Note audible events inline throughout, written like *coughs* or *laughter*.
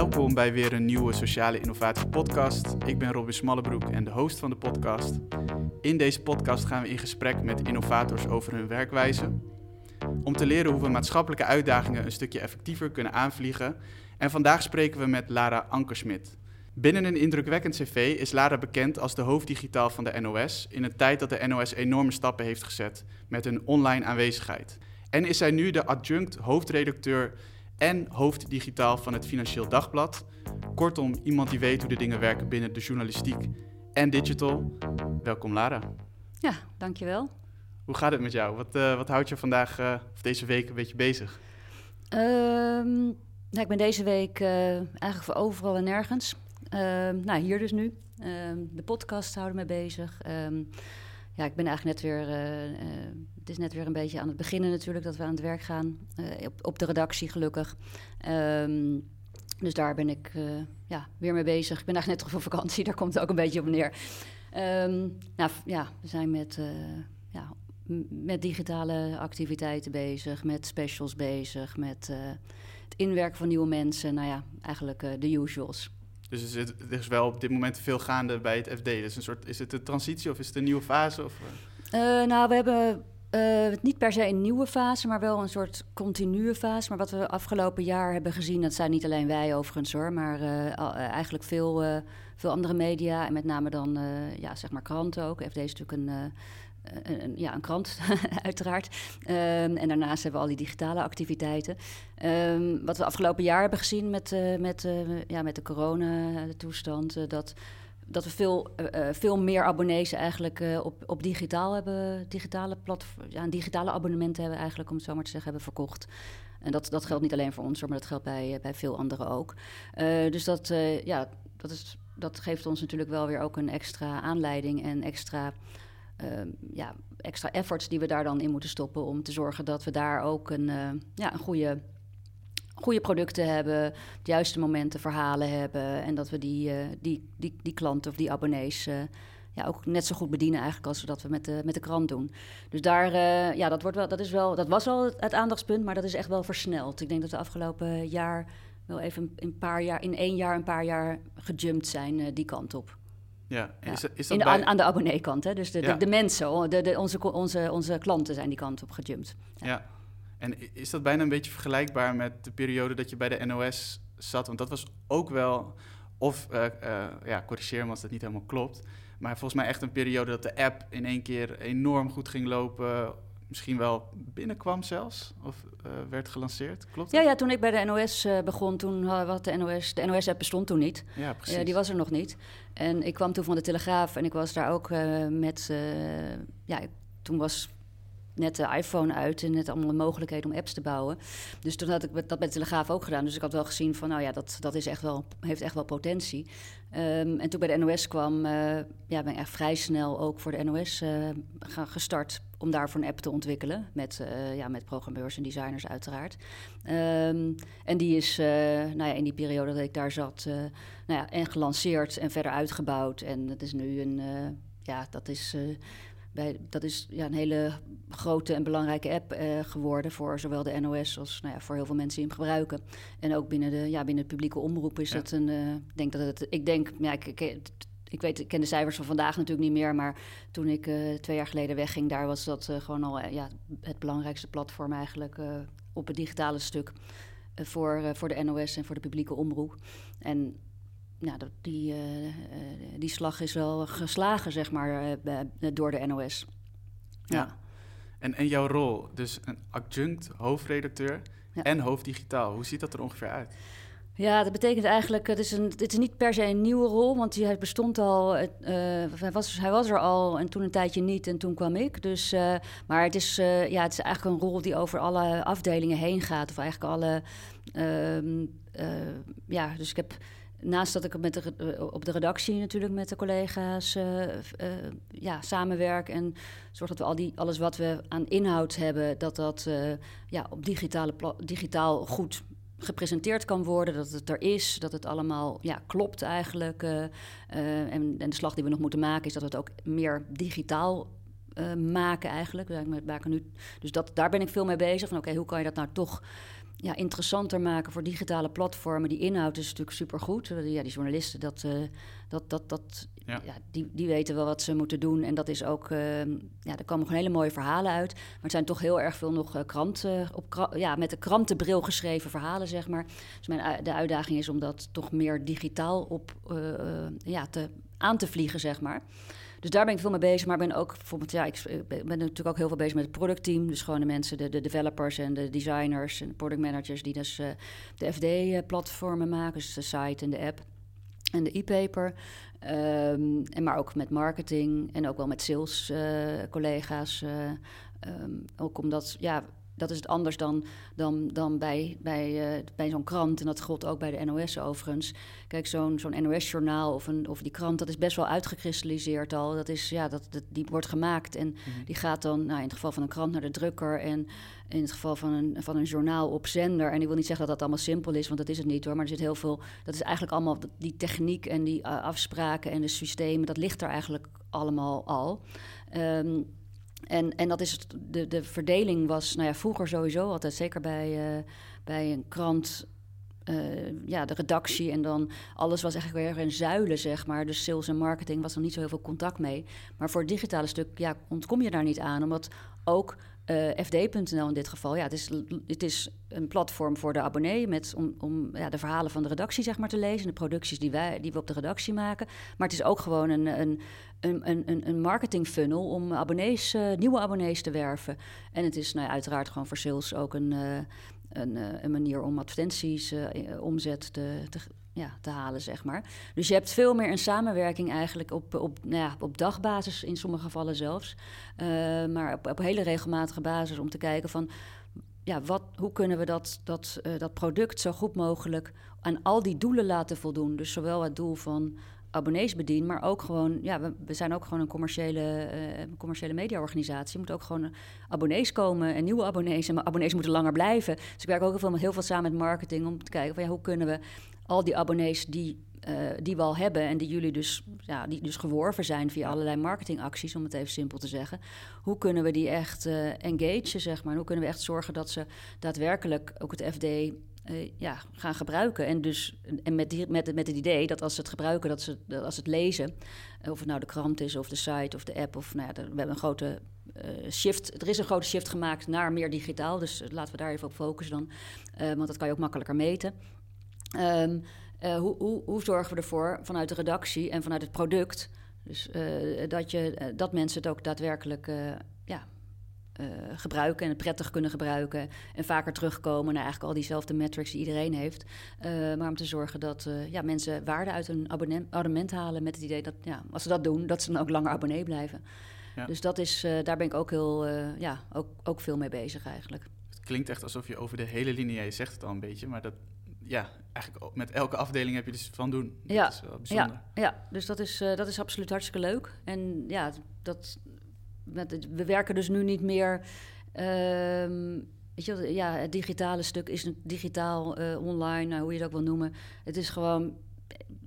Welkom bij weer een nieuwe Sociale Innovatie Podcast. Ik ben Robin Smallebroek en de host van de podcast. In deze podcast gaan we in gesprek met innovators over hun werkwijze. Om te leren hoe we maatschappelijke uitdagingen een stukje effectiever kunnen aanvliegen. En vandaag spreken we met Lara Ankersmit. Binnen een indrukwekkend cv is Lara bekend als de hoofddigitaal van de NOS in een tijd dat de NOS enorme stappen heeft gezet met een online aanwezigheid. En is zij nu de adjunct hoofdredacteur en hoofddigitaal van het Financieel Dagblad. Kortom, iemand die weet hoe de dingen werken binnen de journalistiek en digital. Welkom Lara. Ja, dankjewel. Hoe gaat het met jou? Wat, uh, wat houdt je vandaag uh, of deze week een beetje bezig? Um, nou, ik ben deze week uh, eigenlijk voor overal en nergens. Ehm, nou, hier dus nu. Ehm, de podcast houden me bezig. ja, ik ben eigenlijk net weer is net weer een beetje aan het beginnen natuurlijk dat we aan het werk gaan. Uh, op, op, de redactie gelukkig. Um, dus daar ben ik uh, ja, weer mee bezig. Ik ben eigenlijk net terug van vakantie, *laughs* daar komt het ook een beetje op neer. Um, nou ja, we zijn met, uh, ja, met digitale activiteiten bezig, met specials bezig, met het inwerken van nieuwe mensen. Nou ja, eigenlijk de usuals. Dus er is wel op dit moment veel gaande bij het FD. Dus een soort, is het een transitie of is het een nieuwe fase? Of? nou, we hebben uh, niet per se een nieuwe fase, maar wel een soort continue fase. Maar wat we afgelopen jaar hebben gezien, dat zijn niet alleen wij overigens hoor, maar uh, eigenlijk veel, uh, veel andere media. En met name dan ja, zeg maar kranten ook. FD is natuurlijk een, een, ja, een krant, *laughs* uiteraard. Um, en daarnaast hebben we al die digitale activiteiten. Um, wat we afgelopen jaar hebben gezien met, met, ja, met de coronatoestand, dat dat we veel, uh, veel meer abonnees eigenlijk uh, op, op digitaal hebben, digitale platform, ja, digitale abonnement hebben eigenlijk, om het zo maar te zeggen, hebben verkocht. En dat, dat geldt niet alleen voor ons, maar dat geldt bij, bij veel anderen ook. Dus dat, ja, dat, is, dat geeft ons natuurlijk wel weer ook een extra aanleiding en extra, ja, extra efforts die we daar dan in moeten stoppen om te zorgen dat we daar ook een, ja, een goede goede producten hebben, de juiste momenten verhalen hebben. En dat we die, uh, die, die, die klanten of die abonnees uh, ja, ook net zo goed bedienen eigenlijk als we dat we met de, met de krant doen. Dus daar, uh, ja, dat, wordt wel, dat, is wel, dat was al het, aandachtspunt, maar dat is echt wel versneld. Ik denk dat we afgelopen jaar wel even een paar jaar, in één jaar een paar jaar gejumpt zijn die kant op. Ja, ja. Is, is dat de, bij... aan, aan, de abonneekant, hè? Dus de, ja. de, de, mensen, de, de, onze, onze, onze klanten zijn die kant op gejumpt. ja. ja. En is dat bijna een beetje vergelijkbaar met de periode dat je bij de NOS zat? Want dat was ook wel, of uh, uh, ja, corrigeer me als dat niet helemaal klopt. Maar volgens mij echt een periode dat de app in één keer enorm goed ging lopen. Misschien wel binnenkwam zelfs, of uh, werd gelanceerd, klopt Ja, ja, toen ik bij de NOS begon, toen had de NOS... De NOS-app bestond toen niet. Ja, precies. die was er nog niet. En ik kwam toen van de Telegraaf en ik was daar ook met... ja, toen was net de iPhone uit en net allemaal mogelijkheden om apps te bouwen. Dus toen had ik dat de Telegraaf ook gedaan. Dus ik had wel gezien van, nou ja, dat, dat is echt wel, heeft echt wel potentie. Um, en toen bij de NOS kwam, uh, ja, ben ik echt vrij snel ook voor de NOS uh, gestart om daarvoor een app te ontwikkelen. Met, uh, ja, met programmeurs en designers uiteraard. Um, en die is nou ja, in die periode dat ik daar zat, nou ja, en gelanceerd en verder uitgebouwd. En dat is nu een, ja, dat is bij, dat is ja, een hele grote en belangrijke app uh, geworden voor zowel de NOS als nou ja, voor heel veel mensen die hem gebruiken. En ook binnen, de, ja, binnen het publieke omroep is ja. het een. Uh, denk dat het, ik denk, ja, ik, ik, ik, weet, ik ken de cijfers van vandaag natuurlijk niet meer, maar toen ik uh, twee jaar geleden wegging, daar was dat gewoon al ja, het belangrijkste platform eigenlijk op het digitale stuk. voor, voor de NOS en voor de publieke omroep. En nou, die, uh, die slag is wel geslagen, zeg maar, uh, door de NOS. Ja. ja. En, en jouw rol, dus een adjunct hoofdredacteur ja. en hoofddigitaal, hoe ziet dat er ongeveer uit? Ja, dat betekent eigenlijk, het is, een, het is niet per se een nieuwe rol, want hij bestond al, uh, hij, was, hij was er al en toen een tijdje niet en toen kwam ik. Dus, uh, maar het is, uh, ja, het is eigenlijk een rol die over alle afdelingen heen gaat, of eigenlijk alle, ehm, ja, dus ik heb naast dat ik met eh, op de redactie natuurlijk met de collega's uh, uh, ja, samenwerk en zorg dat we al die, alles wat we aan inhoud hebben, dat dat ja, op digitale digitaal goed gepresenteerd kan worden, dat het er is, dat het allemaal ja, klopt eigenlijk. en, en de slag die we nog moeten maken is dat we het ook meer digitaal maken eigenlijk. We maken nu, dus dat, daar ben ik veel mee bezig. Van oké, hoe kan je dat nou toch ja, interessanter maken voor digitale platformen. Die inhoud is natuurlijk supergoed. Ja, die journalisten, dat, uh, dat, dat, dat, ja. die, die weten wel wat ze moeten doen. En dat is ook, uh, ja, er komen gewoon hele mooie verhalen uit. Maar het zijn toch heel erg veel nog kranten, op, ja, met de krantenbril geschreven verhalen, zeg maar. Dus mijn, de uitdaging is om dat toch meer digitaal op, ja, te, aan te vliegen, zeg maar. Dus daar ben ik veel mee bezig. Maar ben ook bijvoorbeeld, ja, ik ben natuurlijk ook heel veel bezig met het productteam. Dus gewoon de mensen, de, de developers en de designers en de product managers die dus uh, de FD-platformen maken. Dus de site en de app en de e-paper. Um, en maar ook met marketing en ook wel met sales uh, collega's. Um, ook omdat, ja, dat is het anders dan, dan, dan bij, bij, uh, bij zo'n krant. En dat geldt ook bij de NOS overigens. Kijk, zo'n zo'n NOS-journaal of, een, of die krant, dat is best wel uitgekristalliseerd al. Dat is, ja, dat, dat, die wordt gemaakt en mhm. die gaat dan, nou, in het geval van een krant, naar de drukker. En in het geval van een, van een journaal op zender. En ik wil niet zeggen dat dat allemaal simpel is, want dat is het niet hoor. Maar er zit heel veel, dat is eigenlijk allemaal die techniek en die uh, afspraken en de systemen, dat ligt er eigenlijk allemaal al. Um, en, en dat is de, de verdeling was, nou ja, vroeger sowieso altijd, zeker bij, uh, bij een krant, uh, ja, de redactie en dan alles was eigenlijk weer in zuilen, zeg maar. Dus sales en marketing was er niet zo heel veel contact mee. Maar voor het digitale stuk, ja, ontkom je daar niet aan, omdat ook eh, FD.nl in dit geval, ja, het is, het is een platform voor de abonnee met, om, om ja, de verhalen van de redactie zeg maar, te lezen. De producties die, wij, die we op de redactie maken. Maar het is ook gewoon een, een, een, een, een marketing funnel om abonnees, uh, nieuwe abonnees te werven. En het is nou, uiteraard gewoon voor sales ook een, uh, een, een, manier om advertenties, omzet te, te, ja, te halen, zeg maar. Dus je hebt veel meer een samenwerking eigenlijk op, op, nou ja, op dagbasis, in sommige gevallen zelfs. Uh, maar op, op hele regelmatige basis om te kijken van... Ja, wat, hoe kunnen we dat, dat, uh, dat product zo goed mogelijk aan al die doelen laten voldoen? Dus zowel het doel van abonnees bedienen, maar ook gewoon, ja, we, we zijn ook gewoon een commerciële, uh, commerciële mediaorganisatie. Je moet ook gewoon abonnees komen en nieuwe abonnees. En abonnees moeten langer blijven. Dus ik werk ook heel veel, heel veel samen met marketing om te kijken van ja, hoe kunnen we al die abonnees die, uh, die we al hebben en die jullie dus, ja, die dus geworven zijn via allerlei marketingacties, om het even simpel te zeggen. Hoe kunnen we die echt uh, engagen, zeg maar? Hoe kunnen we echt zorgen dat ze daadwerkelijk ook het FD uh, ja, gaan gebruiken. En, dus, en met, met, met het idee dat als ze het gebruiken, dat ze als het lezen, of het nou de krant is of de site of de app, of nou ja, we hebben een grote uh, shift. Er is een grote shift gemaakt naar meer digitaal. Dus laten we daar even op focussen dan. Want dat kan je ook makkelijker meten. Uh, hoe, hoe, hoe, zorgen we ervoor vanuit de redactie en vanuit het product... Dus, dat, je, dat mensen het ook daadwerkelijk gebruiken en het prettig kunnen gebruiken... en vaker terugkomen naar eigenlijk al diezelfde metrics die iedereen heeft. maar om te zorgen dat ja, mensen waarde uit een abonnement halen... met het idee dat ja, als ze dat doen, dat ze dan ook langer abonnee blijven. Ja. Dus dat is, daar ben ik ook, heel, ja, ook, ook veel mee bezig eigenlijk. Het klinkt echt alsof je over de hele linie, je zegt het al een beetje... maar dat ja, eigenlijk met elke afdeling heb je dus van doen. Dat ja. is wel bijzonder. Ja, ja. dus dat is, uh, dat is absoluut hartstikke leuk. En ja, dat, we werken dus nu niet meer... Uh, weet je, ja, het digitale stuk is digitaal, uh, online, nou, hoe je dat ook wil noemen. Het is gewoon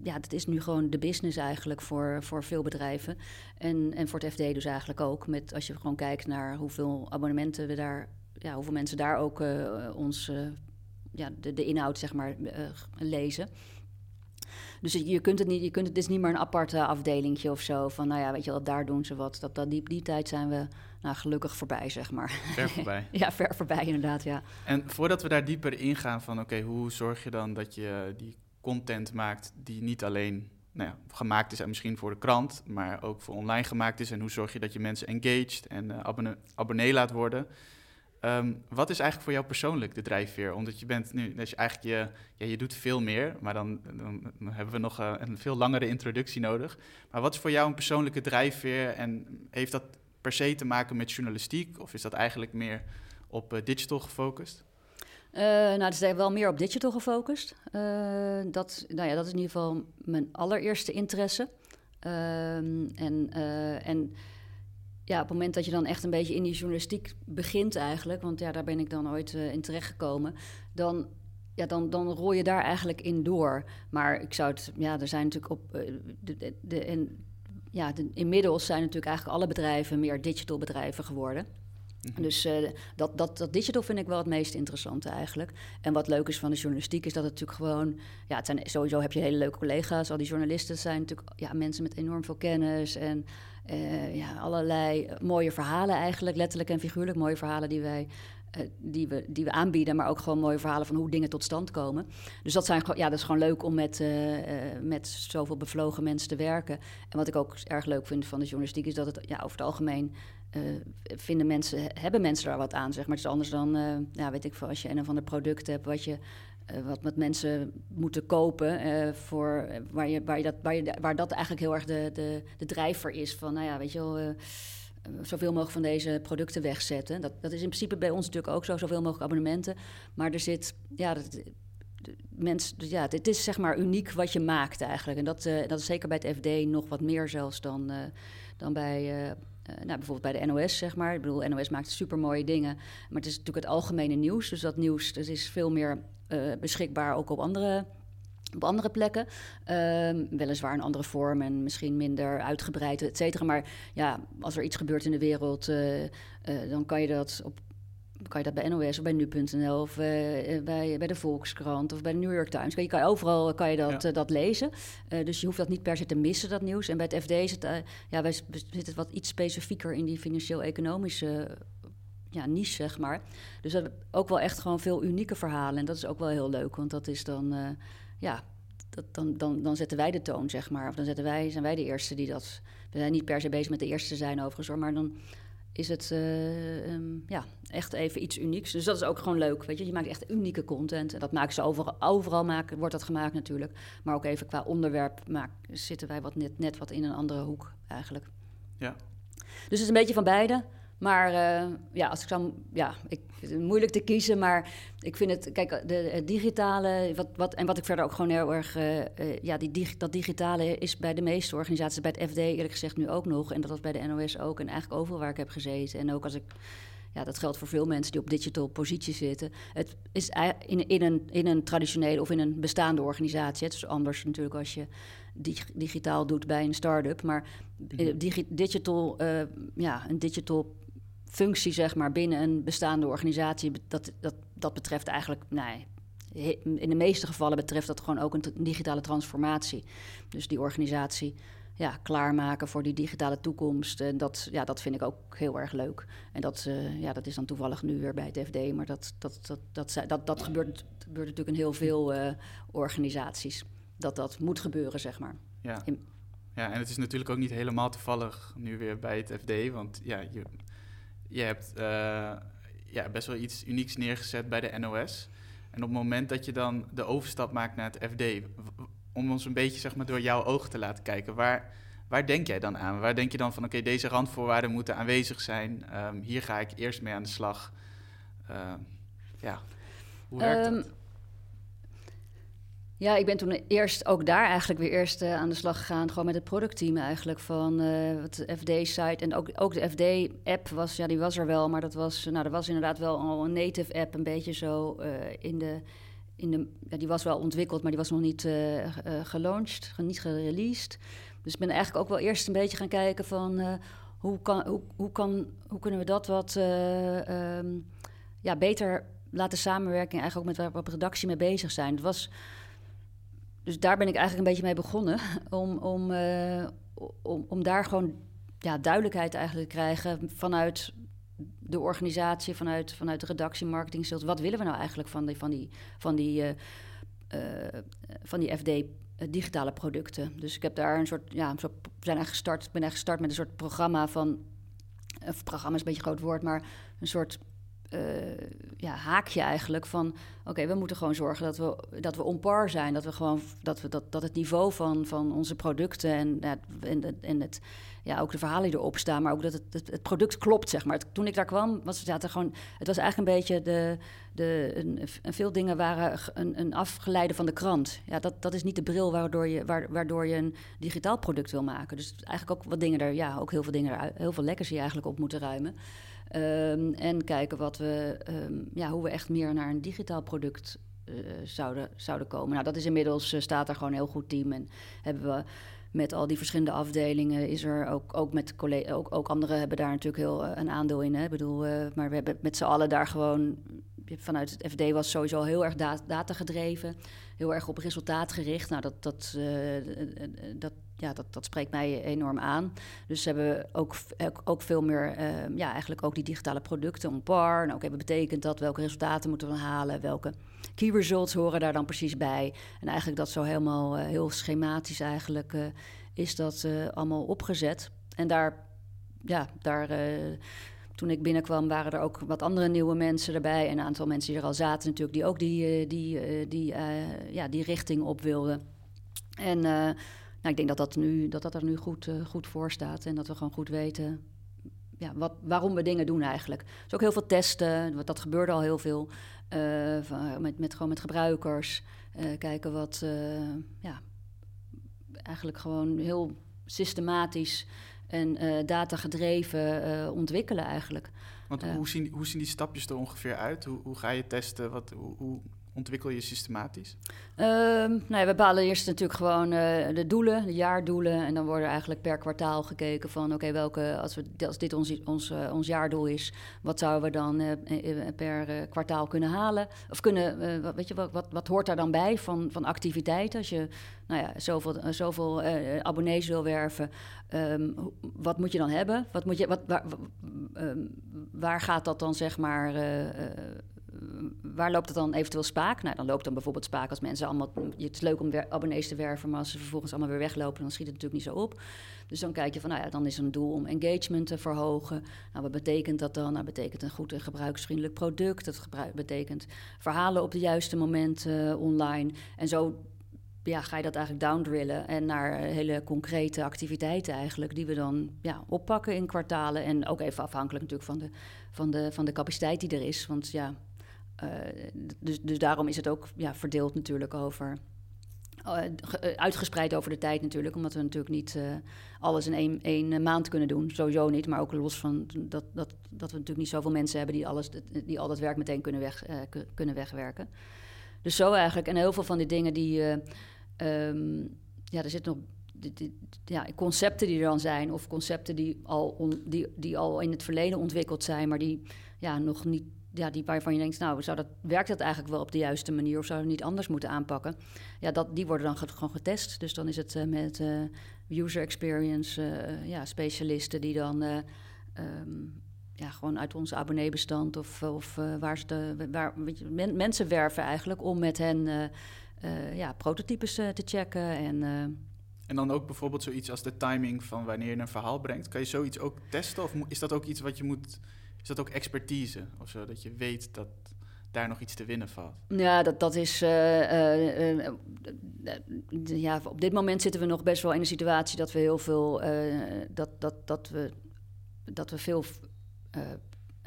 ja, dat is nu gewoon de business eigenlijk voor, voor veel bedrijven. En, en voor het FD dus eigenlijk ook. Met, als je gewoon kijkt naar hoeveel abonnementen we daar, ja, hoeveel mensen daar ook uh, ons ja, de, de inhoud zeg maar, lezen. Dus je kunt het niet, je kunt het, is niet maar een aparte afdelingje of zo. Van nou ja, weet je wel, daar doen ze wat. Dat, dat, die, die tijd zijn we nou, gelukkig voorbij, zeg maar. Ver voorbij. *laughs* ja, ver voorbij inderdaad, ja. En voordat we daar dieper ingaan van oké, hoe zorg je dan dat je die content maakt die niet alleen nou ja, gemaakt is en misschien voor de krant, maar ook voor online gemaakt is. En hoe zorg je dat je mensen engaged en uh, abonnee, abonnee laat worden? Um, wat is eigenlijk voor jou persoonlijk de drijfveer? Omdat je bent nu, dat je eigenlijk je, ja, je doet veel meer, maar dan, dan, hebben we nog uh, een veel langere introductie nodig. Maar wat is voor jou een persoonlijke drijfveer en heeft dat per se te maken met journalistiek of is dat eigenlijk meer op uh, digital gefocust? Uh, nou, het is wel meer op digital gefocust. dat, nou ja, dat is in ieder geval mijn allereerste interesse. Ehm, en, en ja, op het moment dat je dan echt een beetje in die journalistiek begint eigenlijk, want ja, daar ben ik dan ooit uh, in terechtgekomen, dan, ja, dan, dan rol je daar eigenlijk in door. Maar ik zou het, ja, er zijn natuurlijk op, uh, de, de, de, en, ja, de, inmiddels zijn natuurlijk eigenlijk alle bedrijven meer digital bedrijven geworden. Mhm. Dus uh, dat, dat, dat digital vind ik wel het meest interessante eigenlijk. En wat leuk is van de journalistiek is dat het natuurlijk gewoon... Ja, het zijn, sowieso heb je hele leuke collega's. Al die journalisten zijn natuurlijk ja, mensen met enorm veel kennis... en uh, ja, allerlei mooie verhalen eigenlijk, letterlijk en figuurlijk. Mooie verhalen die wij uh, die, we, die we aanbieden, maar ook gewoon mooie verhalen van hoe dingen tot stand komen. Dus dat, zijn, ja, dat is gewoon leuk om met, met zoveel bevlogen mensen te werken. En wat ik ook erg leuk vind van de journalistiek is dat het ja, over het algemeen vinden mensen, hebben mensen daar wat aan. Zeg maar. Het is anders dan, ja, weet ik veel, als je een of ander product hebt wat je. Wat met mensen moeten kopen, voor, waar, je, waar, je dat, waar, je, waar dat eigenlijk heel erg de, de, de drijver is van, nou ja, weet je wel, eh, zoveel mogelijk van deze producten wegzetten. Dat, dat is in principe bij ons natuurlijk ook zo, zoveel mogelijk abonnementen. Maar er zit, ja, dat, mens, ja, het is zeg maar uniek wat je maakt eigenlijk. En dat, dat is zeker bij het FD nog wat meer zelfs dan, dan bij, uh, nou, bijvoorbeeld bij de NOS, zeg maar. Ik bedoel, NOS maakt super mooie dingen. Maar het is natuurlijk het algemene nieuws. Dus dat nieuws dat is veel meer beschikbaar ook op andere op andere plekken. Um, weliswaar een andere vorm en misschien minder uitgebreid, et cetera. Maar ja, als er iets gebeurt in de wereld, uh, dan kan je dat op kan je dat bij NOS of bij nu.nl of uh, bij, bij de Volkskrant of bij de New York Times. Je kan overal kan je dat, ja. dat lezen. dus je hoeft dat niet per se te missen, dat nieuws. En bij het FD is het, ja, wij zitten wat iets specifieker in die financieel-economische ja, niche, zeg maar. Dus dat ook wel echt gewoon veel unieke verhalen. En dat is ook wel heel leuk, want dat is dan ja, dat, dan, dan, dan zetten wij de toon, zeg maar. Of dan zetten wij, zijn wij de eerste die dat... We zijn niet per se bezig met de eerste te zijn overigens, hoor. Maar dan is het uh, um, ja, echt even iets unieks. Dus dat is ook gewoon leuk, weet je. Je maakt echt unieke content. En dat maken ze overal, overal maken, wordt dat gemaakt natuurlijk. Maar ook even qua onderwerp maak, zitten wij wat net, net wat in een andere hoek eigenlijk. Ja. Dus het is een beetje van beide. Maar uh, ja, als ik zou, ja, ik, moeilijk te kiezen, maar ik vind het, kijk, de, het digitale, wat, wat, en wat ik verder ook gewoon heel erg, uh, uh, ja, die, dat digitale is bij de meeste organisaties, bij het FD eerlijk gezegd nu ook nog, en dat was bij de NOS ook, en eigenlijk overal waar ik heb gezeten. En ook als ik, ja, dat geldt voor veel mensen die op digital positie zitten. Het is in, in, een, in een traditionele of in een bestaande organisatie. Het is anders natuurlijk als je digitaal doet bij een start-up, maar mhm. digi digital, ja, een digital functie zeg maar, binnen een bestaande organisatie, dat, dat, dat betreft eigenlijk, nee, in de meeste gevallen betreft dat gewoon ook een digitale transformatie. Dus die organisatie ja, klaarmaken voor die digitale toekomst. En dat, ja, dat vind ik ook heel erg leuk. En dat, uh, ja, dat is dan toevallig nu weer bij het FD, maar dat, dat, dat, dat, dat, dat, gebeurt, gebeurt natuurlijk in heel veel uh, organisaties. Dat dat moet gebeuren, zeg maar. Ja. In... ja, en het is natuurlijk ook niet helemaal toevallig nu weer bij het FD, want ja, je je hebt uh, ja, best wel iets unieks neergezet bij de NOS. En op het moment dat je dan de overstap maakt naar het FD, om ons een beetje zeg maar, door jouw ogen te laten kijken, waar, waar denk jij dan aan? Waar denk je dan van, oké, deze randvoorwaarden moeten aanwezig zijn, um, hier ga ik eerst mee aan de slag. Uh, ja, hoe werkt dat? Ja, ik ben toen eerst ook daar eigenlijk weer eerst uh, aan de slag gegaan. Gewoon met het productteam eigenlijk van uh, het FD-site. En ook, ook de FD-app was, ja, die was er wel. Maar dat was, nou, er was inderdaad wel al een native app, een beetje zo uh, in de... In de ja, die was wel ontwikkeld, maar die was nog niet gelaunched, niet gereleased. Dus ik ben eigenlijk ook wel eerst een beetje gaan kijken van... hoe, kan, hoe, hoe, kan, hoe kunnen we dat wat um, ja, beter laten samenwerken... en eigenlijk ook met waar we op redactie mee bezig zijn. Het was dus daar ben ik eigenlijk een beetje mee begonnen. *laughs* Om, om, uh, om, om daar gewoon ja, duidelijkheid eigenlijk te krijgen vanuit de organisatie, vanuit, vanuit de redactie, marketing, sales. Wat willen we nou eigenlijk van die, van die, van die, uh, uh, van die FD digitale producten? Dus ik heb daar een soort, ja, we zijn eigenlijk gestart, ben eigenlijk gestart met een soort programma van, of programma is een beetje een groot woord, maar een soort uh, ja, haakje eigenlijk van... oké, we moeten gewoon zorgen dat we, dat we on par zijn. Dat, we gewoon, dat, we, dat, dat het niveau van, van onze producten en, en, het, ja, ook de verhalen die erop staan... maar ook dat het, het, product klopt, zeg maar. Toen ik daar kwam, was het, gewoon, het was eigenlijk een beetje... De, de, een, veel dingen waren een, een afgeleide van de krant. Ja, dat, dat is niet de bril waardoor je, waardoor je een digitaal product wil maken. Dus eigenlijk ook wat dingen er... ja, ook heel veel dingen er, heel veel lekkers die eigenlijk op moeten ruimen... Um, en kijken wat we, um, ja, hoe we echt meer naar een digitaal product uh, zouden, zouden komen. Nou, dat is inmiddels, uh, staat er gewoon een heel goed team. En hebben we met al die verschillende afdelingen is er ook, ook met collega's, ook, ook anderen hebben daar natuurlijk heel een aandeel in. Hè? Ik bedoel, maar we hebben met z'n allen daar gewoon vanuit het FD was sowieso heel erg data gedreven, heel erg op resultaat gericht. Nou, dat, dat, dat, ja, dat, dat spreekt mij enorm aan. Dus ze hebben ook, ook veel meer, uh, ja, eigenlijk ook die digitale producten on par. En ook hebben betekent dat welke resultaten moeten we halen, welke key results horen daar dan precies bij. En eigenlijk dat zo helemaal heel schematisch eigenlijk is dat allemaal opgezet. En daar, ja, daar toen ik binnenkwam waren er ook wat andere nieuwe mensen erbij. En een aantal mensen die er al zaten natuurlijk, die ook die, die, die, ja, die richting op wilden. En nou, ik denk dat dat, nu, dat, dat er nu goed, goed voor staat en dat we gewoon goed weten ja, wat, waarom we dingen doen eigenlijk. Dus ook heel veel testen, dat gebeurde al heel veel. Met, met, gewoon met gebruikers. Kijken wat, ja, eigenlijk gewoon heel systematisch en data gedreven ontwikkelen eigenlijk. Want hoe, zien, hoe zien die stapjes er ongeveer uit? Hoe, hoe ga je testen? Wat, hoe, hoe ontwikkel je systematisch? Um, we bepalen eerst natuurlijk gewoon uh, de doelen, de jaardoelen. En dan worden eigenlijk per kwartaal gekeken van... oké, welke als, we, als dit ons, ons, uh, ons jaardoel is... wat zouden we dan uh, per kwartaal kunnen halen? Of kunnen, weet je, wat, wat, wat hoort daar dan bij van, van activiteiten? Als je nou ja, zoveel, zoveel abonnees wil werven... Um, wat moet je dan hebben? Wat moet je, wat, waar, um, waar gaat dat dan, zeg maar waar loopt het dan eventueel spaak? Nou, dan loopt dan bijvoorbeeld spaak als mensen allemaal... Het is leuk om abonnees te werven, maar als ze vervolgens allemaal weer weglopen... dan schiet het natuurlijk niet zo op. Dus dan kijk je van, nou ja, dan is een doel om engagement te verhogen. Nou, wat betekent dat dan? Nou, betekent een goed en gebruiksvriendelijk product. Dat betekent verhalen op de juiste moment uh, online. En zo ja, ga je dat eigenlijk downdrillen en naar hele concrete activiteiten eigenlijk, die we dan ja, oppakken in kwartalen. En ook even afhankelijk natuurlijk van de, van de, van de capaciteit die er is. Want ja, dus, dus daarom is het ook ja, verdeeld natuurlijk over. Uh, uitgespreid over de tijd natuurlijk, omdat we natuurlijk niet alles in één, één maand kunnen doen. Sowieso niet, maar ook los van dat, dat, dat we natuurlijk niet zoveel mensen hebben die, alles, die al dat werk meteen kunnen, weg, kunnen wegwerken. Dus zo eigenlijk. En heel veel van die dingen die. Um, ja, er zitten nog die, ja, concepten die er dan zijn, of concepten die al, die, die al in het verleden ontwikkeld zijn, maar die ja, nog niet ja, die waarvan je denkt, nou, zou dat, werkt dat eigenlijk wel op de juiste manier of zou het niet anders moeten aanpakken? Ja, dat, die worden dan gewoon getest. Dus dan is het uh, met uh, user experience uh, ja, specialisten die dan um, ja, gewoon uit onze abonneebestand of, of waar ze de, waar, je, men, mensen werven eigenlijk om met hen ja, prototypes te checken en... En dan ook bijvoorbeeld zoiets als de timing van wanneer je een verhaal brengt. Kan je zoiets ook testen? Of is dat ook iets wat je moet is dat ook expertise of zo? Dat je weet dat daar nog iets te winnen valt? Ja, dat, dat is. Uh, uh, ja, op dit moment zitten we nog best wel in een situatie dat we heel veel. dat, dat, dat, we, dat we veel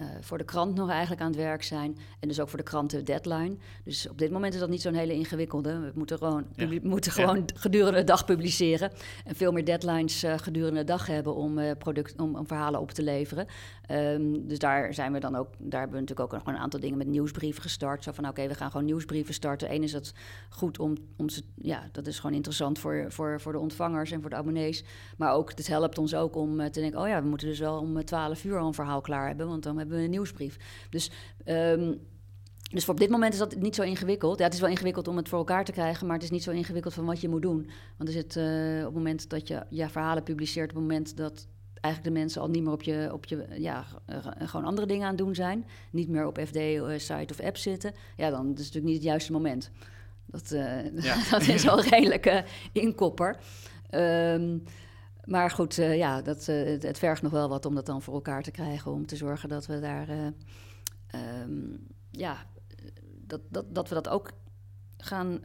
uh, voor de krant nog eigenlijk aan het werk zijn. En dus ook voor de kranten deadline. Dus op dit moment is dat niet zo'n hele ingewikkelde. We moeten gewoon, moeten gewoon gedurende de dag publiceren. En veel meer deadlines uh, gedurende de dag hebben om, uh, product, om, om, verhalen op te leveren. Um, dus daar zijn we dan ook. Daar hebben we natuurlijk ook nog een aantal dingen met nieuwsbrieven gestart. Zo van oké, we gaan gewoon nieuwsbrieven starten. Eén is dat goed om, om ze. Ja, dat is gewoon interessant voor, voor, voor de ontvangers en voor de abonnees. Maar ook, het helpt ons ook om te denken: oh ja, we moeten dus wel om 12 uur al een verhaal klaar hebben. Want dan hebben we een nieuwsbrief. Dus, um, dus voor op dit moment is dat niet zo ingewikkeld. Ja, het is wel ingewikkeld om het voor elkaar te krijgen, maar het is niet zo ingewikkeld van wat je moet doen. Want er zit uh, op het moment dat je ja, verhalen publiceert, op het moment dat eigenlijk de mensen al niet meer op je, op je ja, gewoon andere dingen aan het doen zijn. Niet meer op FD-site eh, of app zitten. Ja, dan is het natuurlijk niet het juiste moment. Dat, uh, ja. *laughs* dat is wel redelijk uh, inkopper. Um, maar goed, uh, ja, dat, uh, het, het, vergt nog wel wat om dat dan voor elkaar te krijgen. Om te zorgen dat we daar, uh, um, ja, dat, dat, dat we dat ook gaan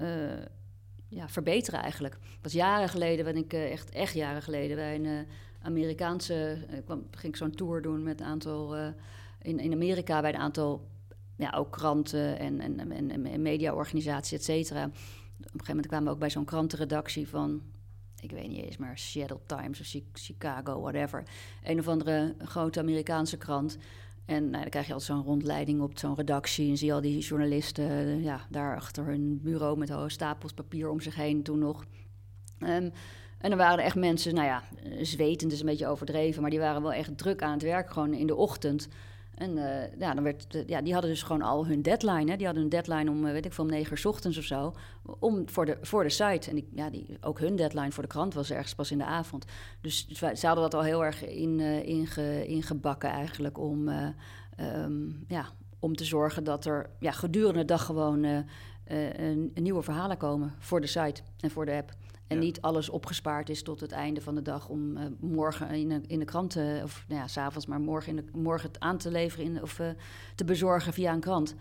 ja, verbeteren eigenlijk. Dat jaren geleden, ben ik echt, echt jaren geleden, bij een Amerikaanse, kwam, ging ik zo'n tour doen met een aantal, in, in Amerika bij een aantal, ja, ook kranten en, en, en, en mediaorganisaties, et cetera. Op een gegeven moment kwamen we ook bij zo'n krantenredactie van ik weet niet eens, maar Seattle Times of Chicago, whatever. Een of andere grote Amerikaanse krant. En nou, dan krijg je al zo'n rondleiding op zo'n redactie. En zie je al die journalisten ja, daar achter hun bureau met stapels papier om zich heen toen nog. Um, En dan waren echt mensen, nou ja, zwetend is een beetje overdreven, maar die waren wel echt druk aan het werk, gewoon in de ochtend. En uh, ja, dan werd, ja, die hadden dus gewoon al hun deadline. Hè? Die hadden een deadline om, weet ik veel, om negen uur ochtends of zo. Om, voor, de, voor de site. En die, ja, die, ook hun deadline voor de krant was ergens pas in de avond. Dus, dus ze hadden dat al heel erg in, uh, inge, ingebakken eigenlijk. Om, um, ja, om te zorgen dat er ja, gedurende de dag gewoon nieuwe verhalen komen. Voor de site en voor de app. En niet alles opgespaard is tot het einde van de dag om uh, morgen in de, in de krant, uh, of nou ja, s'avonds, maar morgen, in de, morgen het aan te leveren in, of uh, te bezorgen via een krant.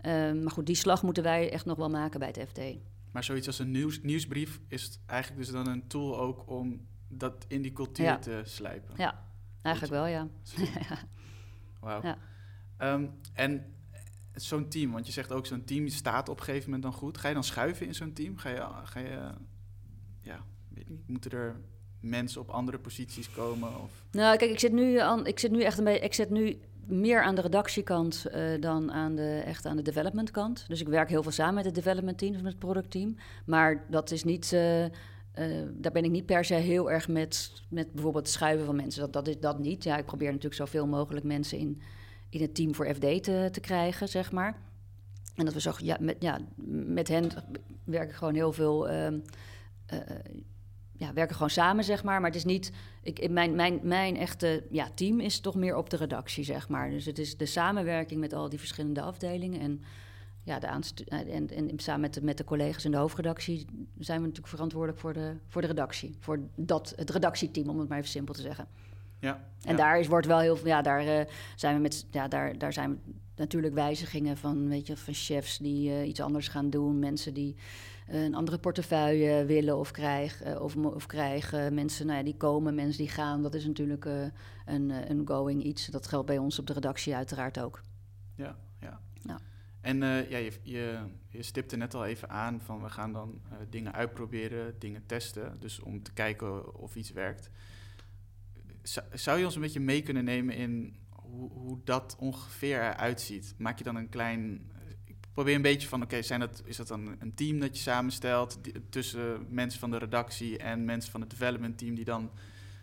Ehm, maar goed, die slag moeten wij echt nog wel maken bij het FD. Maar zoiets als een nieuws, nieuwsbrief is eigenlijk dus dan een tool ook om dat in die cultuur ja. te slijpen. Ja, eigenlijk wel, *laughs* ja. Wauw. Ja. Um, en zo'n team, want je zegt ook zo'n team staat op een gegeven moment dan goed. Ga je dan schuiven in zo'n team? Ga je, ga je ja, moeten er mensen op andere posities komen? Of? Nou, kijk, ik zit nu, aan, ik zit nu echt een beetje, ik zit nu meer aan de redactiekant uh, dan aan de, echt aan de development kant. Dus ik werk heel veel samen met het development team, dus met het productteam. Maar dat is niet, uh, uh, daar ben ik niet per se heel erg met, met bijvoorbeeld het schuiven van mensen. Dat, dat is dat niet. Ja, ik probeer natuurlijk zoveel mogelijk mensen in, in het team voor FD te, te krijgen, zeg maar. En dat we zo, ja, met, ja, met hen werk ik gewoon heel veel ehm, uh, ja, werken gewoon samen, zeg maar. Maar het is niet. Ik, mijn, mijn, mijn echte ja, team is toch meer op de redactie, zeg maar. Dus het is de samenwerking met al die verschillende afdelingen. En, ja, de eh, en, en samen met de, met de collega's in de hoofdredactie zijn we natuurlijk verantwoordelijk voor de, voor de redactie. Voor dat, het redactieteam, om het maar even simpel te zeggen. Ja, en ja. daar is, wordt wel heel veel. Ja, daar uh, zijn we met. Ja, daar, daar zijn natuurlijk wijzigingen van, weet je, van chefs die uh, iets anders gaan doen. Mensen die een andere portefeuille willen of krijgen. Of, of krijgen mensen nou ja, die komen, mensen die gaan. Dat is natuurlijk uh, een, een going iets. Dat geldt bij ons op de redactie uiteraard ook. Ja, ja. ja. En uh, ja, je, je, je stipte net al even aan van we gaan dan uh, dingen uitproberen, dingen testen. Dus om te kijken of iets werkt. Zou, zou je ons een beetje mee kunnen nemen in hoe, hoe dat ongeveer eruit ziet? Maak je dan een klein probeer een beetje van, oké, zijn dat is dat dan een team dat je samenstelt tussen mensen van de redactie en mensen van het development team die dan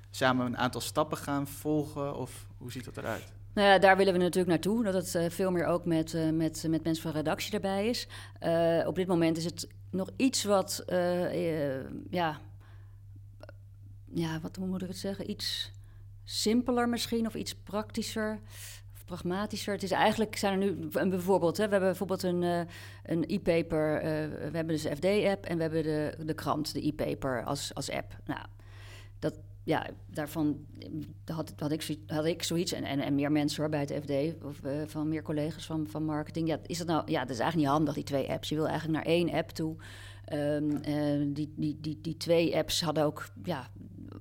samen een aantal stappen gaan volgen? Of hoe ziet dat eruit? Nou ja, daar willen we natuurlijk naartoe. Dat het uh, veel meer ook met, uh, met, met mensen van redactie erbij is. Op dit moment is het nog iets wat, ja, ja, wat hoe moet ik het zeggen? Iets simpeler misschien of iets praktischer pragmatischer. Het is eigenlijk, zijn er nu een bijvoorbeeld, hè, we hebben bijvoorbeeld een, uh, een e-paper, uh, we hebben dus de FD-app en we hebben de, de krant, de e-paper als, als app. Nou, dat, ja, daarvan had, had, ik, had ik zoiets en, en, en meer mensen hoor, bij het FD, of van meer collega's van, van marketing. Ja, is dat nou, ja, dat is eigenlijk niet handig, die twee apps. Je wil eigenlijk naar één app toe. Um, die, die, die, die twee apps hadden ook ja,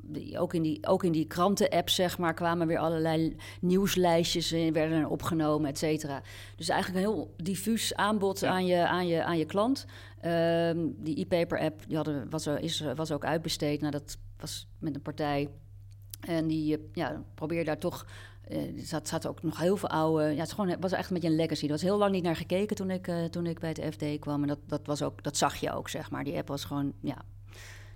die, ook, in die, ook in die kranten-app, zeg maar, kwamen weer allerlei nieuwslijstjes in, werden er opgenomen, et cetera. Dus eigenlijk een heel diffuus aanbod ja. aan, je, aan, je, aan je klant. Um, die e-paper-app die hadden, was, is, was ook uitbesteed. Nou, dat was met een partij. En die ja, probeerde daar toch er zat, zat, ook nog heel veel oude. Ja, het, gewoon, het was echt een beetje een legacy. Er was heel lang niet naar gekeken toen ik, uh, toen ik bij het FD kwam. En dat, dat, was ook, dat zag je ook, zeg maar. Die app was gewoon ja,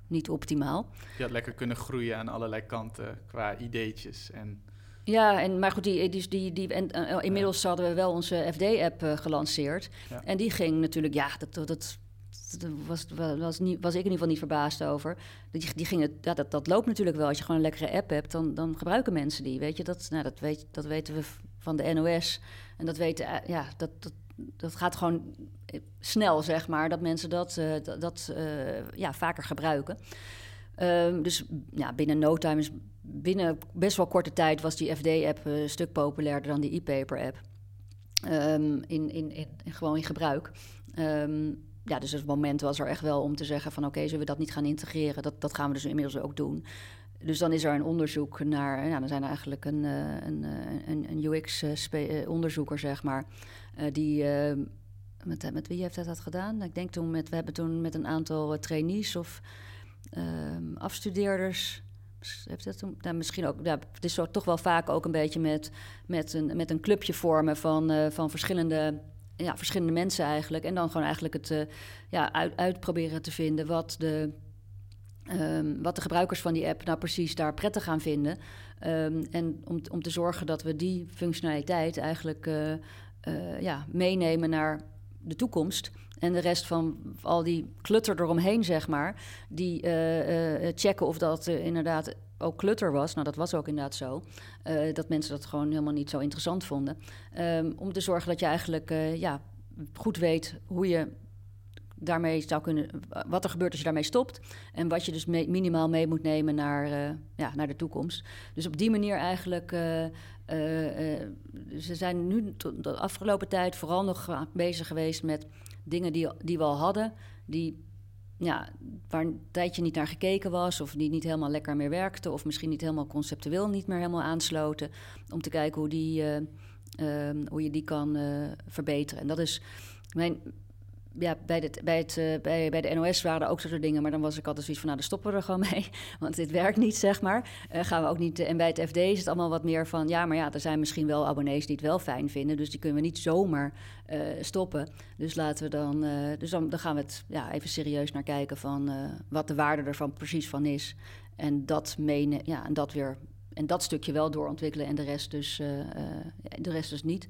niet optimaal. Je had lekker kunnen groeien aan allerlei kanten qua ideetjes en... Ja, en, maar goed, die, die, die, die, en, uh, inmiddels ja. hadden we wel onze FD-app uh, gelanceerd. Ja. En die ging natuurlijk, ja, dat, dat was, was, niet, was ik in ieder geval niet verbaasd over. Die, die ging het, ja, dat, dat loopt natuurlijk wel. Als je gewoon een lekkere app hebt, dan, dan gebruiken mensen die. Weet je, dat, nou, dat, weet, dat weten we van de NOS. En dat weten, ja, dat, dat, dat gaat gewoon snel, zeg maar, dat mensen dat, uh, dat, ja, vaker gebruiken. Um, dus ja, binnen no time is binnen best wel korte tijd was die FD-app een stuk populairder dan die e-paper-app. Um, in, in, in, gewoon in gebruik. Um, ja, dus het moment was er echt wel om te zeggen van... oké, zullen we dat niet gaan integreren? Dat, dat gaan we dus inmiddels ook doen. Dus dan is er een onderzoek naar... Ja, dan zijn er eigenlijk een, een, een, een UX-onderzoeker, zeg maar... die... Met, met wie heeft hij dat gedaan? Ik denk toen met... We hebben toen met een aantal trainees of uh, afstudeerders... Heeft dat toen, nou, misschien ook, ja, het is toch wel vaak ook een beetje met, met, een, met een clubje vormen van, van verschillende ja, verschillende mensen eigenlijk. En dan gewoon eigenlijk het uh, ja, uit, uitproberen te vinden wat de, Ehm, wat de gebruikers van die app nou precies daar prettig gaan vinden. Ehm, en om, om te zorgen dat we die functionaliteit eigenlijk uh, uh, ja, meenemen naar de toekomst. En de rest van al die klutter eromheen, zeg maar, die uh, checken of dat inderdaad ook klutter was. Nou, dat was ook inderdaad zo. dat mensen dat gewoon helemaal niet zo interessant vonden. Um, om te zorgen dat je eigenlijk ja, goed weet hoe je daarmee zou kunnen, wat er gebeurt als je daarmee stopt. En wat je dus minimaal mee moet nemen naar, ja, naar de toekomst. Dus op die manier eigenlijk. Ze zijn nu de afgelopen tijd vooral nog bezig geweest met dingen die, die we al hadden. Die ja, waar een tijdje niet naar gekeken was, of die niet helemaal lekker meer werkten, of misschien niet helemaal conceptueel niet meer helemaal aansloten. Om te kijken hoe, die, hoe je die kan verbeteren. En dat is. Mijn, ja, bij, bij, het, uh, bij, bij de NOS waren ook soort dingen, maar dan was ik altijd zoiets van, nou, dan stoppen we er gewoon *laughs* mee, want dit werkt niet, zeg maar. Uh, gaan we ook niet, en bij het FD is het allemaal wat meer van, ja, maar ja, er zijn misschien wel abonnees die het wel fijn vinden, dus die kunnen we niet zomaar uh, stoppen. Dus laten we dan, dus dan, dan gaan we het ja, even serieus naar kijken van wat de waarde ervan precies van is. En dat menen, ja, en dat weer, en dat stukje wel doorontwikkelen en de rest dus, de rest dus niet.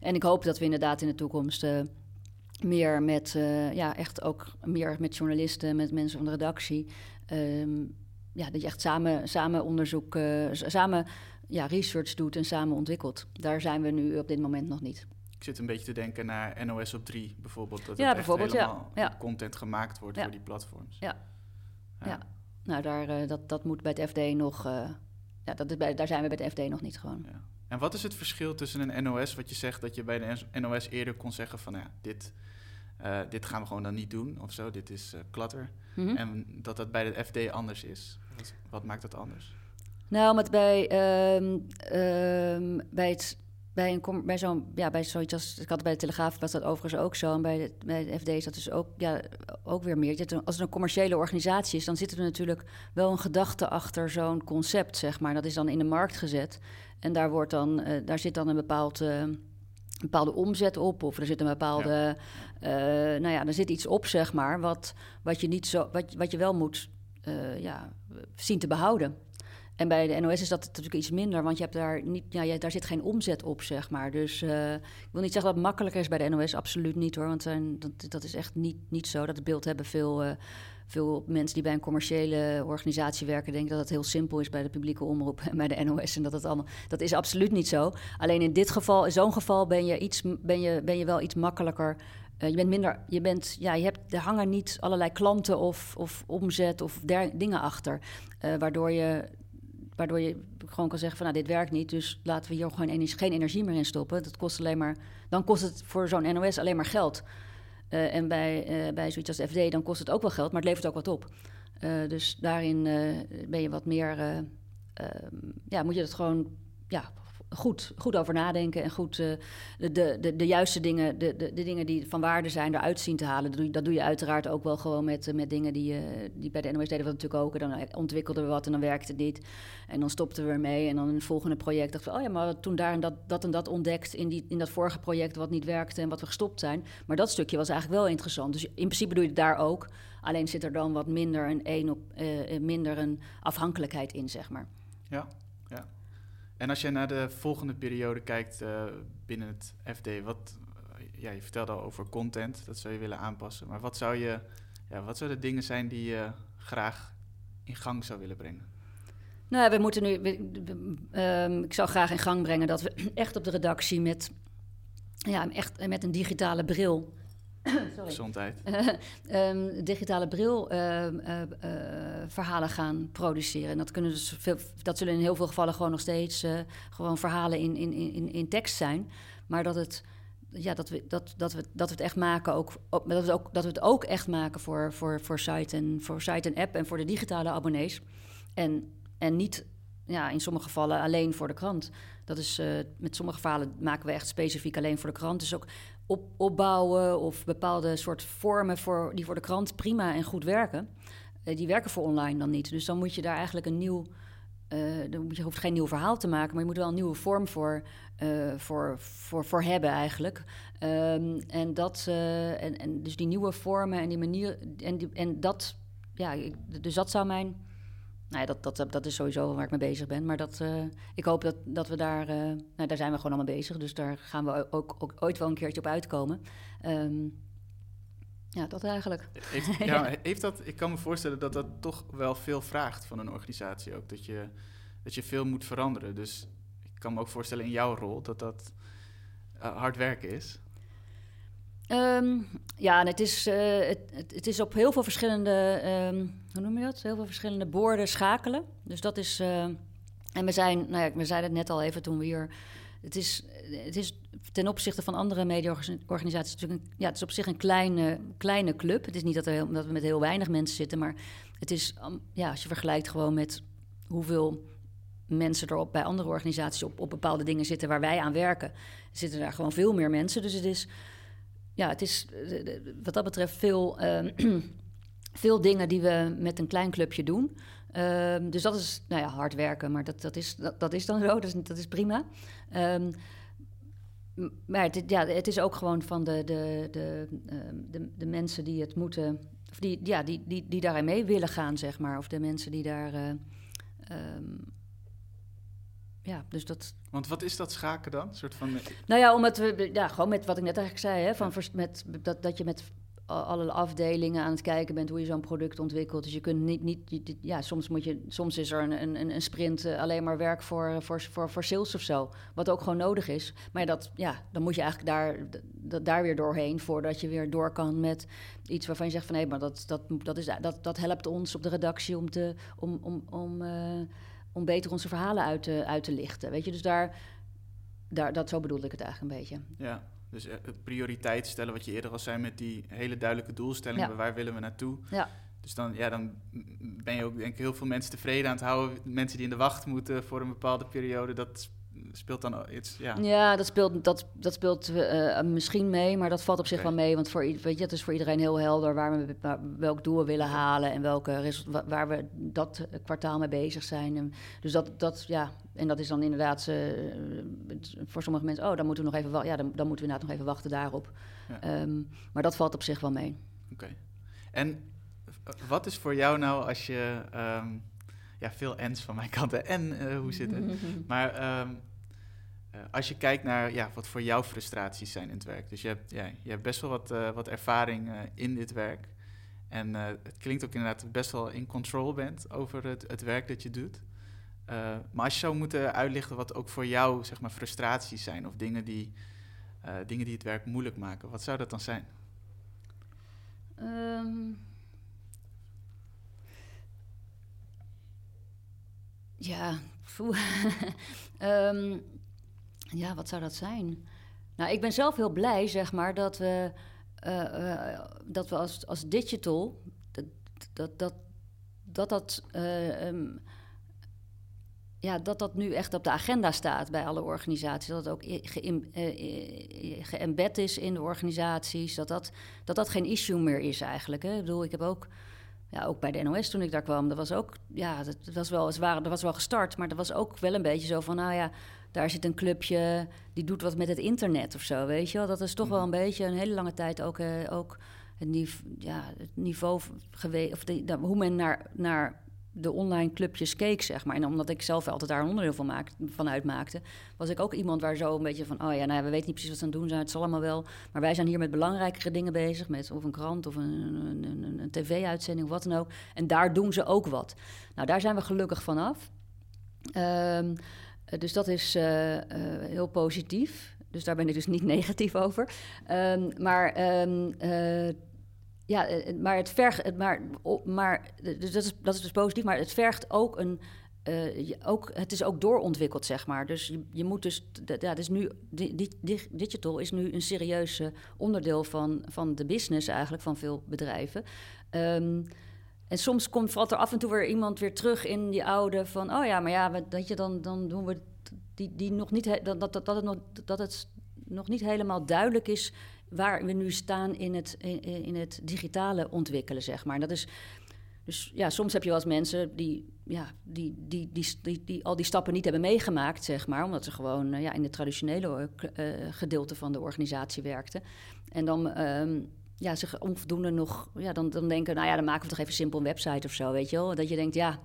En ik hoop dat we inderdaad in de toekomst meer met, uh, ja, echt ook meer met journalisten, met mensen van de redactie. Um, ja, dat je echt samen, samen onderzoek, uh, samen ja, research doet en samen ontwikkelt. Daar zijn we nu op dit moment nog niet. Ik zit een beetje te denken naar NOS op 3 bijvoorbeeld. Dat ja, bijvoorbeeld, ja. ja. content gemaakt wordt ja. voor die platforms. Ja, ja. nou daar, uh, dat, dat moet bij het FD nog... ja, dat is bij, daar zijn we bij het FD nog niet gewoon. Ja. En wat is het verschil tussen een NOS, wat je zegt dat je bij de NOS eerder kon zeggen van ja, dit, uh, dit gaan we gewoon dan niet doen of zo, dit is uh, klatter. Mm -hmm. En dat dat bij de FD anders is. Wat, wat maakt dat anders? Nou, met bij, um, um, bij het bij, een, bij zo'n, ja, bij zoiets als, ik had bij de Telegraaf was dat overigens ook zo. En bij de, bij de FD is dat dus ook, ja, ook weer meer. Als het een commerciële organisatie is, dan zit er natuurlijk wel een gedachte achter zo'n concept, zeg maar. Dat is dan in de markt gezet. En daar, wordt dan, uh, daar zit dan een bepaald, uh, bepaalde omzet op. Of er zit een bepaalde. Ja. Uh, nou ja, er zit iets op, zeg maar. Wat, wat, je, niet zo, wat, wat je wel moet ja, zien te behouden. En bij de NOS is dat natuurlijk iets minder, want je hebt daar, niet, ja, je, daar zit geen omzet op, zeg maar. Dus uh, ik wil niet zeggen dat het makkelijker is bij de NOS, absoluut niet hoor. Want zijn, dat, dat is echt niet, niet zo. Dat beeld hebben veel, veel mensen die bij een commerciële organisatie werken, denken dat het heel simpel is bij de publieke omroep en bij de NOS. En dat het allemaal. Dat is absoluut niet zo. Alleen in dit geval, in zo'n geval, ben je, iets, ben, je, ben je wel iets makkelijker. Uh, je bent minder, je bent, ja, je hebt, er hangen niet allerlei klanten of, of omzet of dingen achter. Uh, waardoor je waardoor je gewoon kan zeggen van nou, dit werkt niet, dus laten we hier gewoon energie, geen energie meer in stoppen. Dat kost alleen maar, dan kost het voor zo'n NOS alleen maar geld. Uh, en bij, uh, bij zoiets als FD, dan kost het ook wel geld, maar het levert ook wat op. Uh, dus daarin ben je wat meer, ja, moet je het gewoon ja, goed, goed over nadenken en goed uh, de, de, de juiste dingen, de, de, de, dingen die van waarde zijn, eruit zien te halen. Dat doe, dat doe je uiteraard ook wel gewoon met, eh, met dingen die, uh, die bij de NOS deden we natuurlijk ook. En dan ontwikkelden we wat en dan werkte het niet. En dan stopten we ermee. En dan in volgende project dachten we, oh ja, maar toen daar en dat, dat en dat ontdekt in, die, in dat vorige project wat niet werkte en wat we gestopt zijn. Maar dat stukje was eigenlijk wel interessant. Dus in principe doe je het daar ook. Alleen zit er dan wat minder een, een op, minder een afhankelijkheid in, zeg maar. Ja. En als je naar de volgende periode kijkt uh, binnen het FD, wat, ja, je vertelde al over content, dat zou je willen aanpassen. Maar wat, zou je, ja, wat zouden de dingen zijn die je graag in gang zou willen brengen? Nou, we moeten nu. We, um, ik zou graag in gang brengen dat we *clears throat* echt op de redactie met, ja, echt met een digitale bril. *coughs* Gezondheid. um, *laughs* digitale bril uh, uh, verhalen gaan produceren. En dat, kunnen dus veel, dat zullen in heel veel gevallen gewoon nog steeds uh, gewoon verhalen in, in, in, in tekst zijn. Maar dat het. Ja, dat we, dat, dat, we, dat we het echt maken, ook, dat, we het ook, dat we het ook echt maken voor, voor, voor, site en, voor site en app en voor de digitale abonnees. En, en niet ja, in sommige gevallen alleen voor de krant. Dat is, uh, met sommige verhalen maken we echt specifiek alleen voor de krant. Dus ook op, opbouwen of bepaalde soort vormen voor, die voor de krant prima en goed werken. Uh, die werken voor online dan niet. Dus dan moet je daar eigenlijk een nieuw. Moet je hoeft geen nieuw verhaal te maken, maar je moet wel een nieuwe vorm voor, voor, voor, voor hebben eigenlijk. Um, en, dat, en, en dus die nieuwe vormen en die manier. En, die, en dat ja, dus dat zou mijn. Nou ja, dat, dat, dat is sowieso waar ik mee bezig ben. Maar dat, uh, ik hoop dat, dat we daar. Uh, nou, daar zijn we gewoon allemaal bezig. Dus daar gaan we ook, ook ooit wel een keertje op uitkomen. Um, ja, dat eigenlijk. Heeft, *laughs* ja, heeft dat, ik kan me voorstellen dat dat toch wel veel vraagt van een organisatie ook. Dat je, dat je veel moet veranderen. Dus ik kan me ook voorstellen in jouw rol dat dat uh, hard werken is. Um, ja, het is, uh, het, het, is op heel veel verschillende, um, hoe noem je dat? Heel veel verschillende borden schakelen. Dus dat is, uh, en we zijn, nou ja, we zeiden het net al even toen we hier, het is, het is ten opzichte van andere mediaorganisaties natuurlijk, ja, het is op zich een kleine, kleine club. Het is niet dat, dat we met heel weinig mensen zitten, maar het is, um, ja, als je vergelijkt gewoon met hoeveel mensen er op, bij andere organisaties op, op bepaalde dingen zitten waar wij aan werken, zitten daar gewoon veel meer mensen. Dus het is ja, het is wat dat betreft veel, uh, *clears throat* veel dingen die we met een klein clubje doen. Uh, dus dat is nou ja, hard werken, maar dat, dat, is, dat, dat is dan zo, *laughs* dat is, dat is prima. Um, maar het, ja, het is ook gewoon van de, de, de, de, de mensen die het moeten, of die, ja, die, die, die daarin mee willen gaan, zeg maar. Of de mensen die daar. Uh, ja, dus dat... Want wat is dat schaken dan? Een soort van... Nou ja, omdat we, ja, gewoon met wat ik net eigenlijk zei, hè, van met, dat, dat je met alle afdelingen aan het kijken bent hoe je zo'n product ontwikkelt. Dus je kunt niet, niet ja, soms moet je, soms is er een, een, een sprint uh, alleen maar werk voor, voor, voor, voor sales of zo. Wat ook gewoon nodig is. Maar dat, ja, dan moet je eigenlijk daar, dat, daar weer doorheen voordat je weer door kan met iets waarvan je zegt van hé, maar dat, dat, dat, is, dat, dat helpt ons op de redactie om te. Om, om, om, uh, om beter onze verhalen uit te, uit te lichten. Weet je, dus daar, daar, dat zo bedoelde ik het eigenlijk een beetje. Ja, dus uh, prioriteit stellen, wat je eerder al zei, met die hele duidelijke doelstellingen, waar willen we naartoe? Ja. Dus dan, ja, dan ben je ook denk ik heel veel mensen tevreden aan het houden. Mensen die in de wacht moeten voor een bepaalde periode, dat speelt dan iets, ja. Ja, dat speelt, dat, dat speelt uh, misschien mee, maar dat valt op zich okay. wel mee. Want voor, weet je, het is voor iedereen heel helder waar we welk doel we willen halen en welke waar we dat kwartaal mee bezig zijn. En dus dat, dat, ja, en dat is dan inderdaad uh, voor sommige mensen, oh, dan moeten we nog even, ja, dan, dan moeten we inderdaad nog even wachten daarop. Ja. Um, maar dat valt op zich wel mee. Oké. Okay. En wat is voor jou nou als je, um, ja, veel ens van mijn kant en uh, hoe zit het? *laughs* maar um, uh, als je kijkt naar ja, wat voor jou frustraties zijn in het werk. Dus je hebt, ja, je hebt best wel wat, uh, wat ervaring uh, in dit werk. En het klinkt ook inderdaad dat best wel in control bent over het, het werk dat je doet. maar als je zou moeten uitlichten wat ook voor jou zeg maar, frustraties zijn of dingen die, dingen die het werk moeilijk maken, wat zou dat dan zijn? Um, ja, um, *laughs* ja, wat zou dat zijn? Nou, ik ben zelf heel blij, zeg maar, dat we, uh, uh, dat we als, als digital, dat dat, dat, dat, uh, um, ja, dat dat nu echt op de agenda staat bij alle organisaties. Dat het ook geëmbed is in de organisaties. Dat dat, dat dat geen issue meer is eigenlijk. Hè? Ik bedoel, ik heb ook, ja, ook bij de NOS toen ik daar kwam... dat was ook, ja, dat, was wel, dat was wel gestart... maar dat was ook wel een beetje zo van, nou ja daar zit een clubje die doet wat met het internet of zo, weet je wel. Dat is toch wel mhm. een beetje een hele lange tijd ook, uh, ook het, nive ja, het niveau geweest, of de, de, hoe men naar, naar de online clubjes keek, zeg maar. En omdat ik zelf altijd daar een onderdeel van, maak, van uitmaakte, was ik ook iemand waar zo een beetje van, oh ja, nou, we weten niet precies wat ze aan het doen zijn, het is allemaal wel. Maar wij zijn hier met belangrijkere dingen bezig, met of een krant of een, een, een, een tv-uitzending of wat dan ook. En daar doen ze ook wat. Nou, daar zijn we gelukkig vanaf. Um, eh, dus dat is uh, uh, heel positief. Dus daar ben ik dus niet *laughs* negatief over. Um, maar, um, ja, maar het vergt. Maar, maar dus dat, is, dat is dus positief, maar het vergt ook een. ook, het is ook doorontwikkeld, zeg maar. Dus je, je moet dus. Ja, dus nu, digital is nu een serieus onderdeel van, van de business eigenlijk van veel bedrijven. Um, en soms komt, valt er af en toe weer iemand weer terug in die oude van... oh ja, maar ja, dat je, dan, dan doen we die, die nog niet... Dat, dat, dat, het nog, dat het nog niet helemaal duidelijk is waar we nu staan in het, in, het digitale ontwikkelen, zeg maar. Dat is... Dus ja, soms heb je wel eens mensen die, ja, die, die, die, die, al die stappen niet hebben meegemaakt, zeg maar. Omdat ze gewoon uh, ja, in het traditionele uh, gedeelte van de organisatie werkten. En dan... Um, ja, zich onvoldoende nog... Ja, dan, dan denken, nou ja, dan maken we toch even simpel een website of zo, weet je wel. Dat je denkt, ja,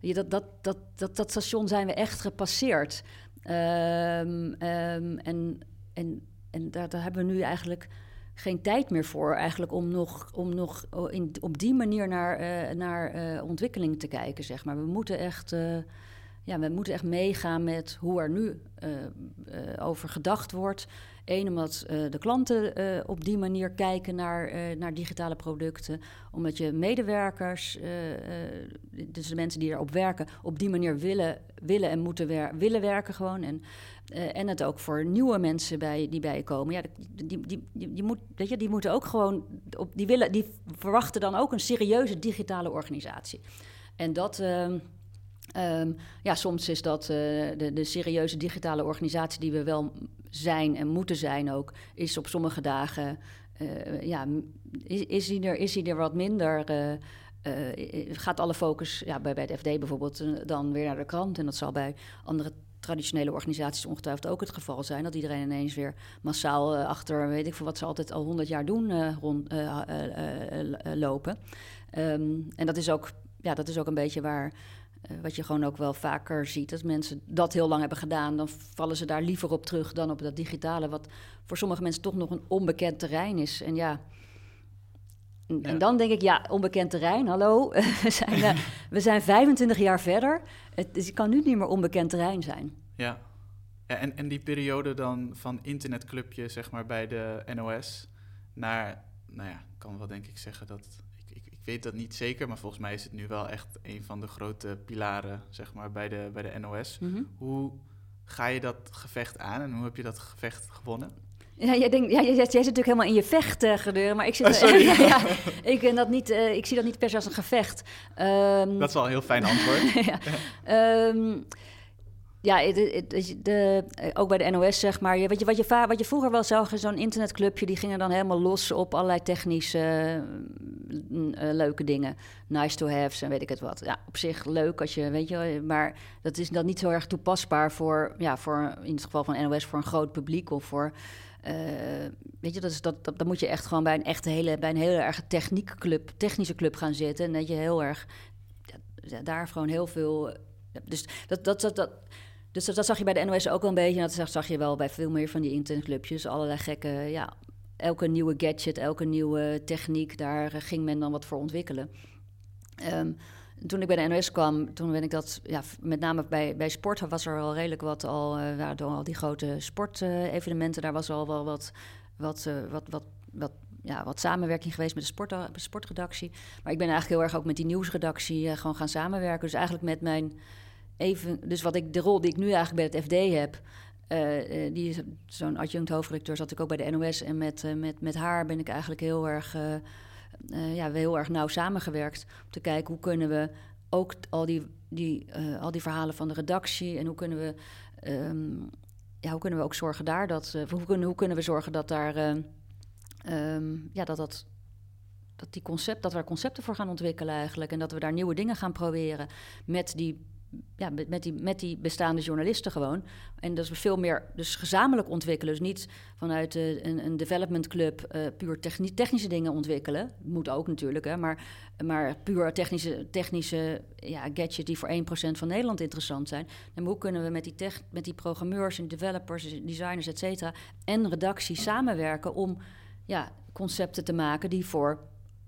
je, dat, dat, dat, dat, dat station zijn we echt gepasseerd. Ehm, ehm, en en, en daar, daar hebben we nu eigenlijk geen tijd meer voor eigenlijk om nog, om nog in, op die manier naar, uh, naar uh, ontwikkeling te kijken, zeg maar. We moeten echt, uh, ja, we moeten echt meegaan met hoe er nu over gedacht wordt. Eén, omdat de klanten op die manier kijken naar, naar digitale producten. Omdat je medewerkers, dus de mensen die erop werken, op die manier willen, willen en moeten wer willen werken gewoon. En en het ook voor nieuwe mensen bij, die bij je komen. Ja, die, die, die, moet, weet je, die moeten ook gewoon. Op, die, willen, die verwachten dan ook een serieuze digitale organisatie. En dat. Uh, um, ja, soms is dat de, de serieuze digitale organisatie die we wel zijn en moeten zijn ook, is op sommige dagen. Uh, ja, is, is, die er, is die er wat minder. gaat alle focus ja, bij, bij het FD bijvoorbeeld dan weer naar de krant. En dat zal bij andere traditionele organisaties ongetwijfeld ook het geval zijn. Dat iedereen ineens weer massaal achter, weet ik veel wat ze altijd al honderd jaar doen, rond, lopen. Um, en dat is, ook, ja, dat is ook een beetje waar, wat je gewoon ook wel vaker ziet. Als mensen dat heel lang hebben gedaan, dan vallen ze daar liever op terug dan op dat digitale. Wat voor sommige mensen toch nog een onbekend terrein is. En ja, en dan denk ik, ja, onbekend terrein, hallo. *laughs* we, zijn, uh, *laughs* we zijn 25 jaar verder. Het, het kan nu niet meer onbekend terrein zijn. Ja, en, en die periode dan van internetclubje, zeg maar, bij de NOS... naar, nou ja, kan wel denk ik zeggen dat... Weet dat niet zeker, maar volgens mij is het nu wel echt... een van de grote pilaren, zeg maar, bij de, bij de NOS. Mm -hmm. Hoe ga je dat gevecht aan en hoe heb je dat gevecht gewonnen? Ja, jij, denkt, ja, jij, jij zit natuurlijk helemaal in je vecht uh, gedeuren, maar ik, zit, oh, *laughs* ja, ja, ik, ben dat niet, uh, ik zie dat niet per se als een gevecht. Um, dat is wel een heel fijn antwoord. *laughs* ja, um, ja de, de, ook bij de NOS zeg maar. Wat je, wat je, wat je vroeger wel zag, zo'n internetclubje, die gingen dan helemaal los op allerlei technische uh, leuke dingen. Nice to have's en weet ik het wat. Ja, op zich leuk als je, weet je, maar dat is dan niet zo erg toepasbaar voor, ja, voor in het geval van NOS, voor een groot publiek of voor uh, weet je, dat, is, dat, dat, moet je echt gewoon bij een echte hele, bij een hele erg techniekclub, technische club gaan zitten. En dat je heel erg daar gewoon heel veel. Dus dat, dat, dat dus dat, zag je bij de NOS ook wel een beetje. En dat zag je wel bij veel meer van die internetclubjes. Allerlei gekke, ja, elke nieuwe gadget, elke nieuwe techniek, daar ging men dan wat voor ontwikkelen. Um, toen ik bij de NOS kwam, toen ben ik dat, ja, met name bij, bij sport was er al redelijk wat al, uh, door al die grote sportevenementen, daar was al wel wat, wat, uh, wat, wat, wat, ja, wat samenwerking geweest met de sport, sportredactie. Maar ik ben eigenlijk heel erg ook met die nieuwsredactie gewoon gaan samenwerken. Dus eigenlijk met mijn even, dus wat ik, de rol die ik nu eigenlijk bij het FD heb, uh, die zo'n adjunct hoofdredacteur zat ik ook bij de NOS. En met, uh, met, met haar ben ik eigenlijk heel erg uh, ja, heel erg nauw samengewerkt om te kijken hoe kunnen we ook al die, die, al die verhalen van de redactie en hoe kunnen we, um, ja, hoe kunnen we ook zorgen daar dat, hoe, kunnen, hoe kunnen we zorgen dat daar, um, ja, dat dat dat die concept, dat we er concepten voor gaan ontwikkelen eigenlijk en dat we daar nieuwe dingen gaan proberen met die ja, met, die, met die bestaande journalisten gewoon. En dat we veel meer dus gezamenlijk ontwikkelen. Dus niet vanuit uh, een, een development club uh, puur techni technische dingen ontwikkelen. Moet ook natuurlijk, hè, maar, maar puur technische, technische ja, gadgets die voor 1% van Nederland interessant zijn. En hoe kunnen we met die, tech, met die programmeurs en developers, designers, et cetera, en redacties samenwerken om ja, concepten te maken die voor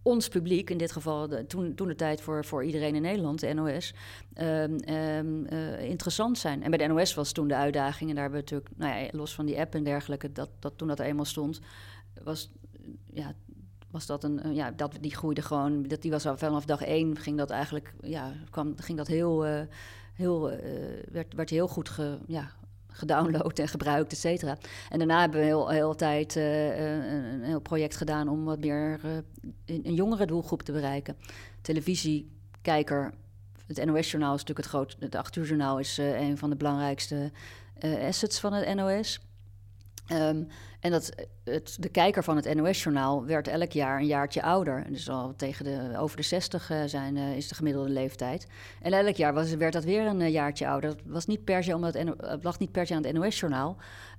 ons publiek, in dit geval toen, toen de tijd voor, voor iedereen in Nederland, de NOS, um, um, uh, interessant zijn. En bij de NOS was toen de uitdaging, en daar hebben we natuurlijk, nou ja, los van die app en dergelijke, dat, dat toen dat er eenmaal stond, was, ja, was dat een, ja, dat, die groeide gewoon, dat, die was al vanaf dag één, ging dat eigenlijk, ja, kwam, ging dat heel, uh, heel, uh, werd, werd heel goed ge, ja, gedownload en gebruikt, et cetera. En daarna hebben we heel, heel tijd uh, een, een, heel project gedaan om wat meer uh, een jongere doelgroep te bereiken. Televisiekijker, het NOS-journaal is natuurlijk het groot, het 8 uur journaal is een van de belangrijkste assets van het NOS. Ehm, en dat, het, de kijker van het NOS-journaal werd elk jaar een jaartje ouder. Dus al tegen de, over de 60 uh, zijn, uh, is de gemiddelde leeftijd. En elk jaar werd dat weer een jaartje ouder. Dat was niet per se omdat het lag niet per se aan het NOS-journaal,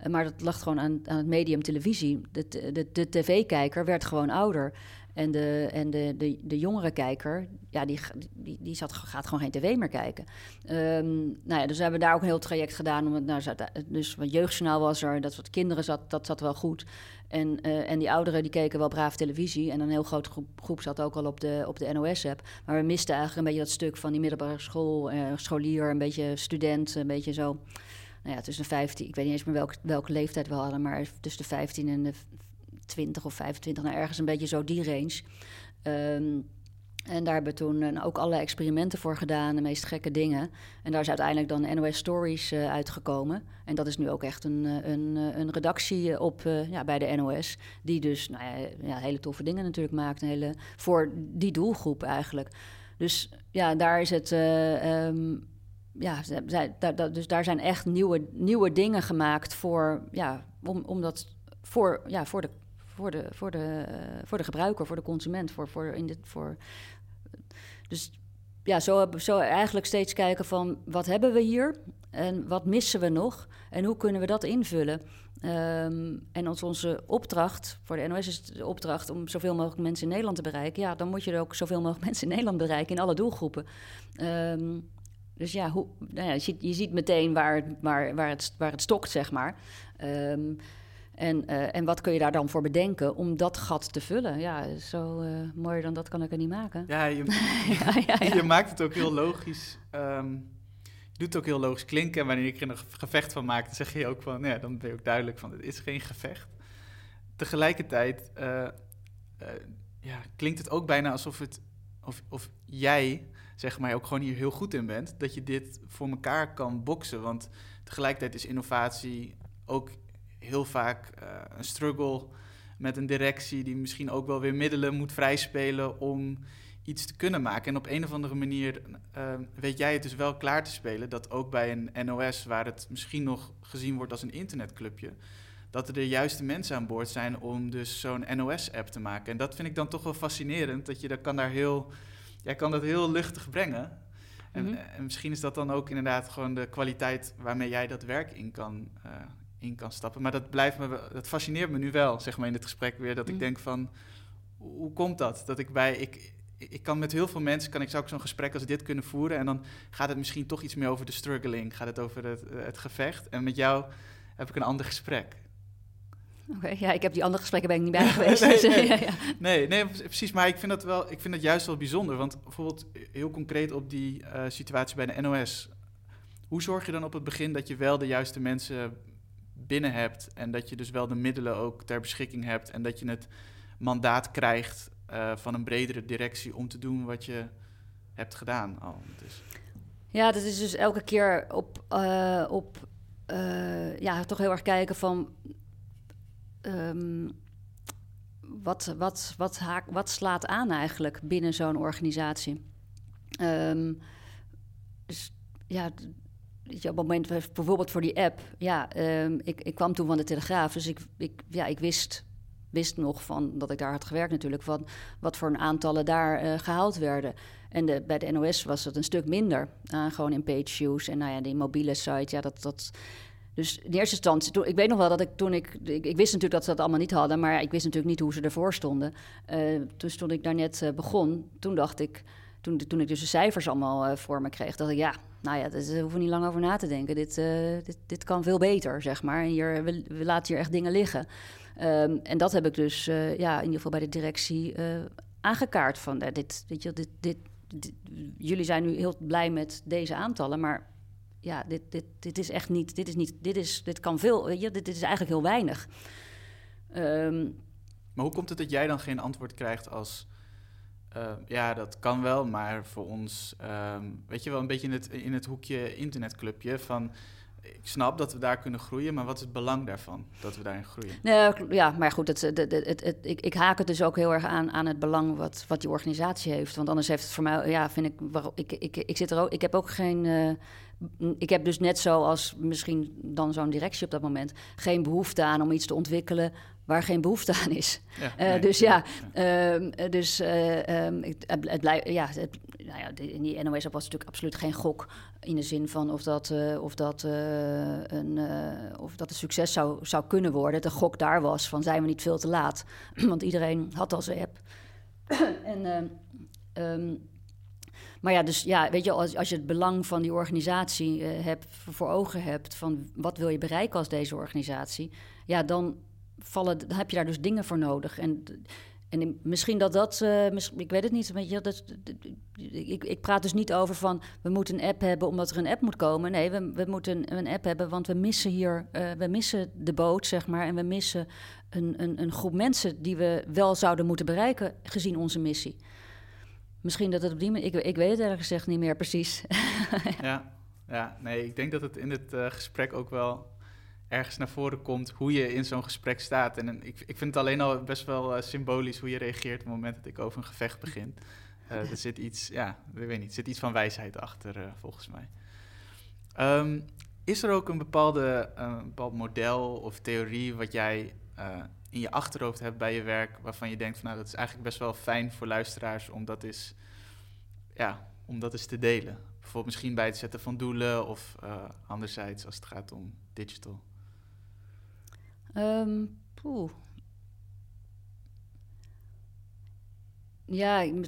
maar dat lag gewoon aan, aan het medium televisie. De, de, de tv-kijker werd gewoon ouder. En de, en de, de, de jongere kijker, ja, die, die, die zat, gaat gewoon geen tv meer kijken. Um, nou ja, dus we hebben daar ook een heel traject gedaan. Om nou, dus wat jeugdjournaal was er, dat wat kinderen zat, dat zat wel goed. En, uh, en die ouderen die keken wel braaf televisie. En een heel grote groep, groep zat ook al op de, op de NOS-app. Maar we misten eigenlijk een beetje dat stuk van die middelbare school, uh, scholier, een beetje student, een beetje zo. Nou ja, tussen de 15, ik weet niet eens meer welke, welke leeftijd we hadden, maar tussen de 15 en de 20 of 25, nou ergens een beetje zo die range. Um, en daar hebben we toen uh, ook allerlei experimenten voor gedaan, de meest gekke dingen. En daar is uiteindelijk dan NOS Stories uh, uitgekomen. En dat is nu ook echt een, een, een redactie op, ja, bij de NOS. Die dus nou ja, hele toffe dingen natuurlijk maakt. Een hele, voor die doelgroep eigenlijk. Dus ja, daar is het. Um, ja, zij, daar, dus daar zijn echt nieuwe, nieuwe dingen gemaakt voor, ja, om, om dat voor, ja, voor de voor de, voor de, voor de gebruiker, voor de consument. Voor, voor in dit, voor, dus ja, zo, zo eigenlijk steeds kijken van wat hebben we hier en wat missen we nog en hoe kunnen we dat invullen. Um, en als onze opdracht, voor de NOS is de opdracht om zoveel mogelijk mensen in Nederland te bereiken. Ja, dan moet je er ook zoveel mogelijk *laughs* mensen in Nederland bereiken in alle doelgroepen. Um, dus ja, hoe, nou ja je, ziet, je, ziet, meteen waar, waar, waar, het, waar het stokt, zeg maar. Um, en, uh, en wat kun je daar dan voor bedenken om dat gat te vullen? Ja, zo uh, mooier dan dat kan ik er niet maken. Ja, je, *laughs* ja, ja, ja. je maakt het ook heel logisch. Um, je doet het ook heel logisch klinken. En wanneer ik er een gevecht van maak, dan zeg je ook van... Ja, dan ben je ook duidelijk van, het is geen gevecht. Tegelijkertijd uh, ja, klinkt het ook bijna alsof, het, of, of jij, zeg maar, ook gewoon hier heel goed in bent. Dat je dit voor elkaar kan boksen. Want tegelijkertijd is innovatie ook heel vaak uh, een struggle met een directie die misschien ook wel weer middelen moet vrijspelen om iets te kunnen maken. En op een of andere manier uh, weet jij het dus wel klaar te spelen dat ook bij een NOS, waar het misschien nog gezien wordt als een internetclubje, dat er de juiste mensen aan boord zijn om dus zo'n NOS-app te maken. En dat vind ik dan toch wel fascinerend, dat je dat kan daar heel, jij kan dat heel luchtig brengen. En, mm -hmm. en, misschien is dat dan ook inderdaad gewoon de kwaliteit waarmee jij dat werk in kan, uh, in kan stappen. Maar dat, blijft me, dat fascineert me nu wel, zeg maar, in dit gesprek weer. Dat mm. ik denk van, hoe komt dat? Dat ik bij... Ik, ik kan met heel veel mensen, kan ik zou ook zo'n gesprek als dit kunnen voeren. En dan gaat het misschien toch iets meer over de struggling. Gaat het over het, het gevecht. En met jou heb ik een ander gesprek. Oké, okay, ja, ik heb die andere gesprekken ben ik niet bij *laughs* geweest. nee, nee, *laughs* ja, ja. nee, nee, precies. Maar ik vind dat wel, ik vind dat juist wel bijzonder. Want bijvoorbeeld heel concreet op die uh, situatie bij de NOS. Hoe zorg je dan op het begin dat je wel de juiste mensen binnen hebt en dat je dus wel de middelen ook ter beschikking hebt en dat je het mandaat krijgt uh, van een bredere directie om te doen wat je hebt gedaan al. Dus. Ja, dat is dus elke keer op, uh, op uh, ja, toch heel erg kijken van um, wat, wat, wat, haak, wat slaat aan eigenlijk binnen zo'n organisatie. Um, dus ja, op het moment, bijvoorbeeld voor die app, ja, um, ik, ik kwam toen van de Telegraaf, dus ik, ik, ja, ik wist, wist nog van dat ik daar had gewerkt natuurlijk, van wat voor een aantallen daar uh, gehaald werden. En de, bij de NOS was het een stuk minder, uh, gewoon in page views en nou ja, die mobiele site, ja, dat, dat, dus in eerste instantie, toen, ik weet nog wel dat ik toen ik, ik, ik, wist natuurlijk dat ze dat allemaal niet hadden, maar ik wist natuurlijk niet hoe ze ervoor stonden. Uh, dus toen ik daar net begon, toen dacht ik, toen, toen ik dus de cijfers allemaal uh, voor me kreeg, dacht ik, ja, nou ja, daar hoeven we niet lang over na te denken. Dit, dit, dit kan veel beter, zeg maar. En hier, we, laten hier echt dingen liggen. Um, en dat heb ik dus, ja, in ieder geval bij de directie aangekaart van, dit, weet je, dit, dit, jullie zijn nu heel blij met deze aantallen, maar ja, dit, dit, dit is echt niet, dit is niet, dit is, dit kan veel, je, dit, dit is eigenlijk heel weinig. Um, maar hoe komt het dat jij dan geen antwoord krijgt als, uh, ja, dat kan wel, maar voor ons, um, weet je wel, een beetje in het, in het hoekje internetclubje van, ik snap dat we daar kunnen groeien, maar wat is het belang daarvan dat we daarin groeien? Nee, ja, maar goed, het, het, ik, ik haak het dus ook heel erg aan, aan het belang wat, wat die organisatie heeft. Want anders heeft het voor mij, ja, vind ik, ik, ik, ik zit er ook, ik heb ook geen. Uh, ik heb dus net zoals misschien dan zo'n directie op dat moment geen behoefte aan om iets te ontwikkelen waar geen behoefte aan is. Ja, uh, dus ja, ja. Uh, dus uh, um, het, het, blijft, ja, het, nou ja, in die NOS was natuurlijk absoluut geen gok in de zin van of dat, of dat, een, of dat een succes zou, zou kunnen worden. De gok daar was van zijn we niet veel te laat, *clears throat* want iedereen had al zijn app. *clears throat* en, um, maar ja, dus ja, weet je, als, als je het belang van die organisatie hebt, voor ogen hebt, van wat wil je bereiken als deze organisatie, ja, dan vallen, dan heb je daar dus dingen voor nodig. En, en misschien dat dat, uh, ik weet het niet, weet je, dat, ik, ik praat dus niet over van we moeten een app hebben omdat er een app moet komen. Nee, we, we moeten een app hebben, want we missen hier, uh, we missen de boot, zeg maar, en we missen een, een, een groep mensen die we wel zouden moeten bereiken gezien onze missie. Misschien dat het op die manier, ik, ik weet het ergens gezegd niet meer precies. *laughs* ja, ja, nee, ik denk dat het in het uh, gesprek ook wel ergens naar voren komt hoe je in zo'n gesprek staat. En ik, ik vind het alleen al best wel uh, symbolisch hoe je reageert op het moment dat ik over een gevecht begin. Uh, *laughs* er zit iets, ja, ik weet niet, er zit iets van wijsheid achter, volgens mij. Um, is er ook een bepaalde, bepaald model of theorie wat jij in je achterhoofd hebt bij je werk, waarvan je denkt van nou, dat is eigenlijk best wel fijn voor luisteraars om dat eens, ja, om dat te delen? Bijvoorbeeld misschien bij het zetten van doelen of anderzijds als het gaat om digital. Um, poeh. Ja, aan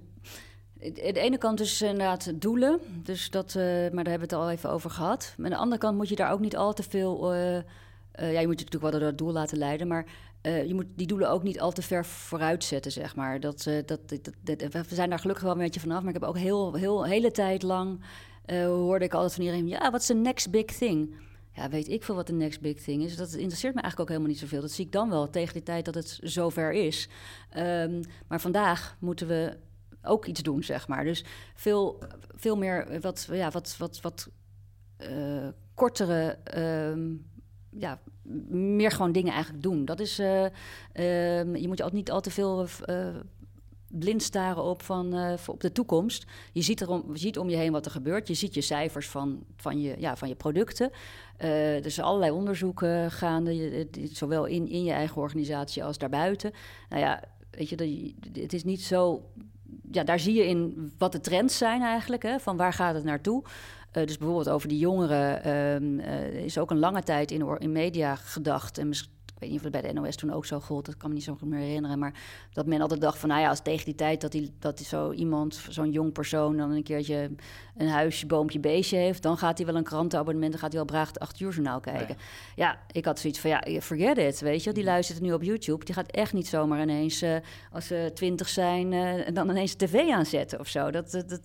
de ene kant is inderdaad doelen, dus dat, uh, maar daar hebben we het al even over gehad. Maar aan de andere kant moet je daar ook niet al te veel... Uh, uh, ja, je moet je natuurlijk wel door het doel laten leiden, maar je moet die doelen ook niet al te ver vooruit zetten, zeg maar. Dat, dat, dat, dat, we zijn daar gelukkig wel een beetje vanaf, maar ik heb ook heel, heel hele tijd lang... hoorde ik altijd van iedereen, ja, wat is the next big thing? ja, weet ik veel wat de next big thing is. Dat interesseert me eigenlijk ook helemaal niet zoveel. Dat zie ik dan wel tegen die tijd dat het zover is. Um, maar vandaag moeten we ook iets doen, zeg maar. Dus veel, veel meer wat, ja, wat, wat, wat kortere. Um, ja, meer gewoon dingen eigenlijk doen. Dat is. Uh, um, je moet je altijd niet al te veel uh, blind staren op, van, uh, op de toekomst. Je ziet, erom, je ziet om je heen wat er gebeurt. Je ziet je cijfers van, van, je, ja, van je producten. Er zijn allerlei onderzoeken gaande, zowel in, in je eigen organisatie als daarbuiten. Nou ja, weet je, het is niet zo... Ja, daar zie je in wat de trends zijn eigenlijk, hè, van waar gaat het naartoe. Uh, dus bijvoorbeeld over die jongeren uh, is ook een lange tijd in, in media gedacht. En weet niet of het bij de NOS toen ook zo gold, dat kan me niet zo goed meer herinneren. Maar dat men altijd dacht van, nou ja, als tegen die tijd dat, die, dat die zo iemand, zo'n jong persoon, dan een keertje een huisje, boompje, beestje heeft, dan gaat hij wel een krantenabonnement, dan gaat hij wel braag het 8 uur journaal kijken. Ja. ik had zoiets van, ja, forget it, weet je. Die luistert nu op YouTube, die gaat echt niet zomaar ineens, uh, als ze twintig zijn, uh, dan ineens tv aanzetten of zo. Dat, dat, dat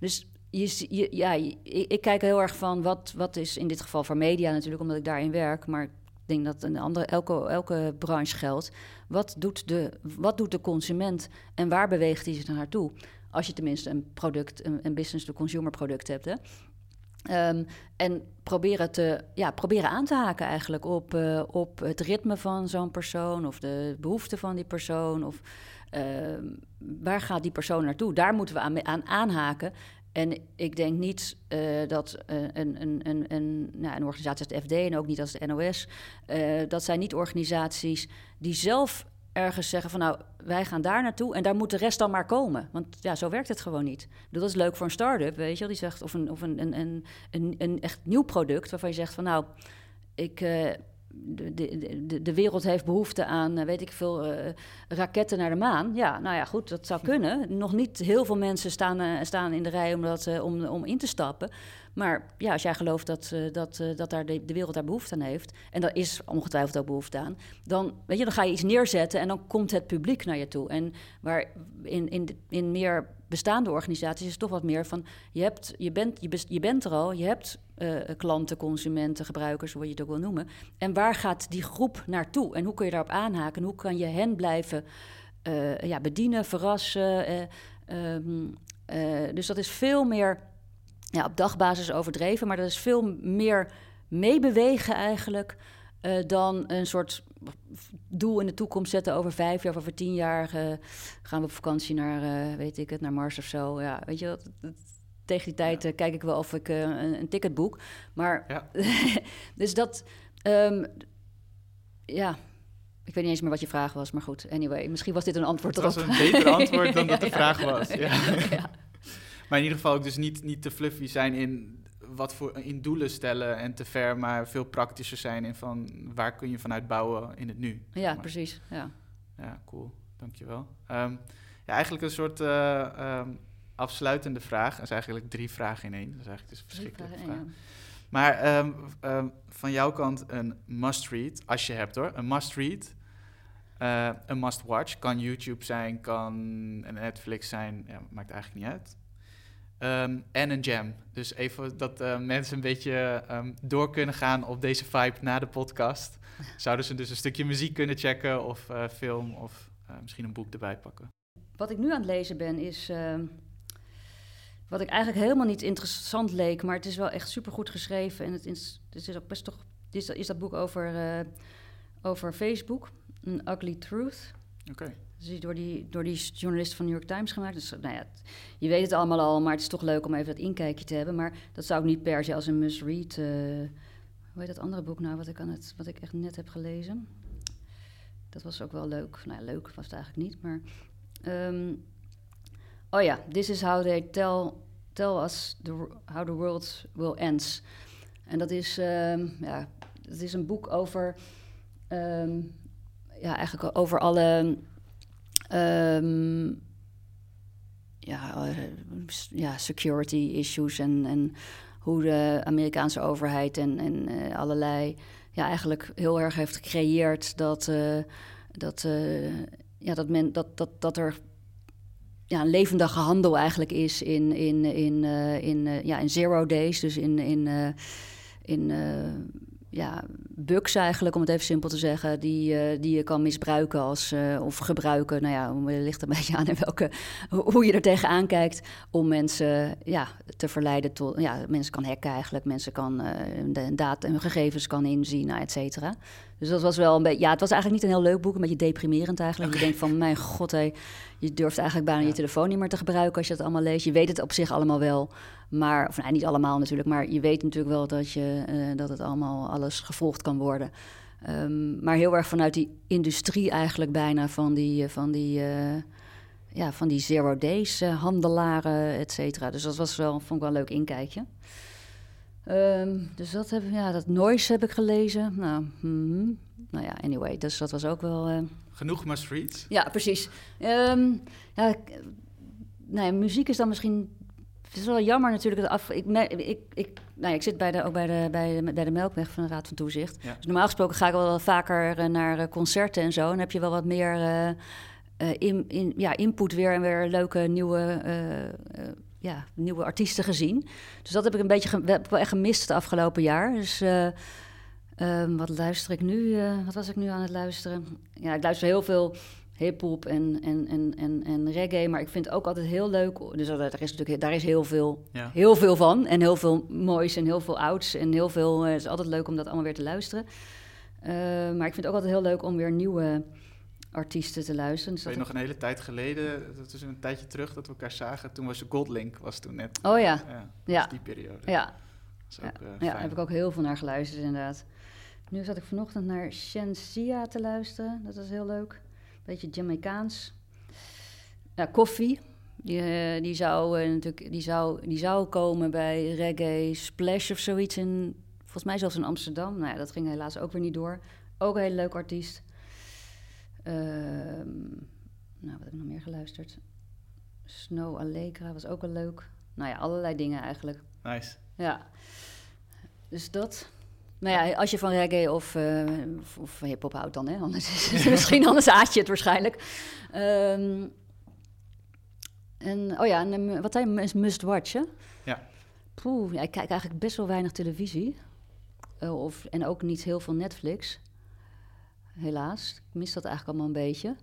dus je, ja, ik, kijk heel erg van wat, wat is in dit geval voor media natuurlijk, omdat ik daarin werk. Maar denk dat een andere, elke, elke branche geldt. Wat doet, de, wat doet de consument en waar beweegt hij zich naartoe? Als je tenminste een product, een, een business-to-consumer product hebt. Hè? Um, en proberen, te, ja, proberen aan te haken eigenlijk op, uh, op het ritme van zo'n persoon of de behoeften van die persoon. Of uh, waar gaat die persoon naartoe? Daar moeten we aan, aan aanhaken. En ik denk niet uh, dat uh, een, een, een, een, nou, een organisatie als de FD en ook niet als de NOS, uh, dat zijn niet organisaties die zelf ergens zeggen van nou, wij gaan daar naartoe en daar moet de rest dan maar komen. Want ja, zo werkt het gewoon niet. Dat is leuk voor een start-up, weet je wel, die zegt, of een, of een, een, een, een echt nieuw product waarvan je zegt van nou, ik de, de, de, wereld heeft behoefte aan, eh, weet ik veel, uh, raketten naar de maan. Ja, nou ja, goed, dat zou *laughs* kunnen. Nog niet heel veel mensen staan, uh, staan in de rij om, dat, uh, om, om in te stappen. Maar ja, als jij gelooft dat, dat, dat daar de, de, wereld daar behoefte aan heeft... en daar is ongetwijfeld ook behoefte aan... Dan, weet je, dan ga je iets neerzetten en dan komt het publiek naar je toe. En waar in, in, in meer bestaande organisaties is het toch wat meer van... je, hebt, je, bent, je, je bent er al, je hebt uh, klanten, consumenten, gebruikers, hoe je het ook wil noemen. En waar gaat die groep naartoe? En hoe kun je daarop aanhaken? Hoe kan je hen blijven uh, ja, bedienen, verrassen? Um, dus dat is veel meer ja, op dagbasis overdreven, maar dat is veel meer meebewegen eigenlijk... eh, dan een soort doel in de toekomst zetten over vijf jaar of over tien jaar. eh, gaan we op vakantie naar, eh, weet ik het, naar Mars of zo. Ja, weet je wat? Tegen die tijd eh, kijk ik wel of ik eh, een, een ticket boek. Maar Ja. *laughs* dus dat, ehm, ja, ik weet niet eens meer wat je vraag was, maar goed. Anyway, misschien was dit een antwoord Het was erop. een beter antwoord dan dat de *laughs* vraag was. *laughs* Maar in ieder geval ook dus niet, niet te fluffy zijn in wat voor in doelen stellen en te ver, maar veel praktischer zijn in van waar kun je vanuit bouwen in het nu. zeg Ja, maar. precies. Ja. Ja, cool. Dankjewel. Ehm ja, eigenlijk een soort eh, ehm, afsluitende vraag. Dat is eigenlijk drie vragen in één. Dat is eigenlijk dus een verschrikkelijke vraag. vragen, Maar ehm, ehm, van jouw kant een must-read, als je hebt hoor. Een must-read, eh, een must-watch. Kan YouTube zijn, kan een Netflix zijn, ja, maakt eigenlijk niet uit. Ehm, en een jam. Dus even dat eh, mensen een beetje door kunnen gaan op deze vibe na de podcast. *laughs* Zouden ze dus een stukje muziek kunnen checken of eh, film of misschien een boek erbij pakken. Wat ik nu aan het lezen ben is. Wat ik eigenlijk helemaal niet interessant leek, maar het is wel echt supergoed geschreven. En het is, het is ook best toch. Is dat, is dat boek over, eh, over Facebook, An Ugly Truth. Oké. Dus die door, die, door die journalist van New York Times gemaakt. Dus nou ja, je weet het allemaal al, maar het is toch leuk om even dat inkijkje te hebben. Maar dat zou ik niet per se als een must-read. eh, hoe heet dat andere boek nou, wat ik, aan het, wat ik echt net heb gelezen? Dat was ook wel leuk. Nou ja, leuk was het eigenlijk niet, maar... ehm, oh ja, This is how they tell, tell us the, how the world will end. En dat is, ehm, ja, dat is een boek over... ehm, ja, eigenlijk over alle... ehm, ja, eh, ja, security issues en, en hoe de Amerikaanse overheid en, en eh, allerlei ja, eigenlijk heel erg heeft gecreëerd dat, eh, dat, ja, dat, men, dat, dat, dat er ja, een levendige handel eigenlijk is in, in, in, eh, in, eh, ja, in zero days, dus in, in, eh, in ja, bugs eigenlijk, om het even simpel te zeggen, die, die je kan misbruiken als, of gebruiken. Nou ja, het ligt er een *laughs* beetje aan in welke, hoe je er tegenaan kijkt om mensen ja, te verleiden tot, ja, mensen kan hacken eigenlijk, mensen kan de data en gegevens kan inzien, nou, et cetera. Dus dat was wel een beetje, ja, het was eigenlijk niet een heel leuk boek, een beetje deprimerend eigenlijk. Je denkt van, mijn god, hé, je durft eigenlijk bijna Ja. je telefoon niet meer te gebruiken als je dat allemaal leest. Je weet het op zich allemaal wel, maar, of nou, niet allemaal natuurlijk, maar je weet natuurlijk wel dat, je, eh, dat het allemaal alles gevolgd kan worden. Ehm, maar heel erg vanuit die industrie eigenlijk bijna van die, eh, van die, eh, ja, van die zero days handelaren, et cetera. Dus dat was wel, vond ik wel een leuk inkijkje. Ehm, dus dat heb ja, dat Noise heb ik gelezen. Nou, mhm. nou ja, anyway, dus dat was ook wel. eh, Genoeg must-reads. ja, precies. Ehm, ja, nee, muziek is dan misschien. Het is wel jammer natuurlijk. Dat af, ik, ik, ik, nou ja, ik zit bij de, ook bij de, bij, de, bij de Melkweg van de Raad van Toezicht. Ja. Dus normaal gesproken ga ik wel vaker eh, naar eh, concerten en zo. En dan heb je wel wat meer in, in, ja, input weer en weer leuke nieuwe, ja, nieuwe artiesten gezien. Dus dat heb ik een beetje heb ik wel echt gemist het afgelopen jaar. Dus eh, ehm, wat luister ik nu? eh, wat was ik nu aan het luisteren? Ja, ik luister heel veel hip-hop en, en, en, en, en reggae. Maar ik vind het ook altijd heel leuk. Dus daar is natuurlijk daar is heel veel, Ja. heel veel van. En heel veel moois en heel veel ouds. En heel veel. eh, het is altijd leuk om dat allemaal weer te luisteren. Maar ik vind het ook altijd heel leuk om weer nieuwe artiesten te luisteren. Dus Weet je nog een hele tijd geleden, dat is een tijdje terug dat we elkaar zagen. Toen was je Goldlink, was toen net. Oh ja, Ja, ja, dus die periode. ja. Ook, eh, Ja, heb ik ook heel veel naar geluisterd, inderdaad. Nu zat ik vanochtend naar Shensia te luisteren. Dat was heel leuk. Beetje Jamaicaans. Ja, koffie. Die, eh, die, zou, eh, natuurlijk, die, zou, die zou komen bij Reggae Splash of zoiets. In, volgens mij zelfs in Amsterdam. Nou ja, dat ging helaas ook weer niet door. Ook een hele leuke artiest. Ehm, nou, wat heb ik nog meer geluisterd? Snow Allegra was ook wel leuk. Nou ja, allerlei dingen eigenlijk. Nice. Ja, dus dat. Nou ja, als je van reggae of, eh, of, of hip-hop houdt dan, hè? Anders is het *laughs* misschien anders haat je het waarschijnlijk. Ehm, en, oh ja, en, eh, wat hij is must watch, hè? Ja. Poeh, ja, ik kijk eigenlijk best wel weinig televisie. Eh, of, en ook niet heel veel Netflix. Helaas. Ik mis dat eigenlijk allemaal een beetje.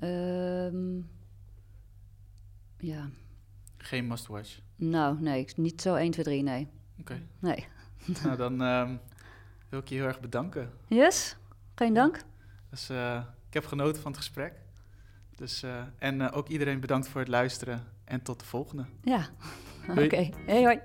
Ehm, ja, Geen must-watch. nou, nee, niet zo 1, 2, 3, nee. Oké. Nee. nou, dan ehm, wil ik je heel erg bedanken. Yes, geen dank. Dus, uh, ik heb genoten van het gesprek. Dus, uh, en uh, ook iedereen bedankt voor het luisteren en tot de volgende. Ja, oké. Okay. Hey, hoi.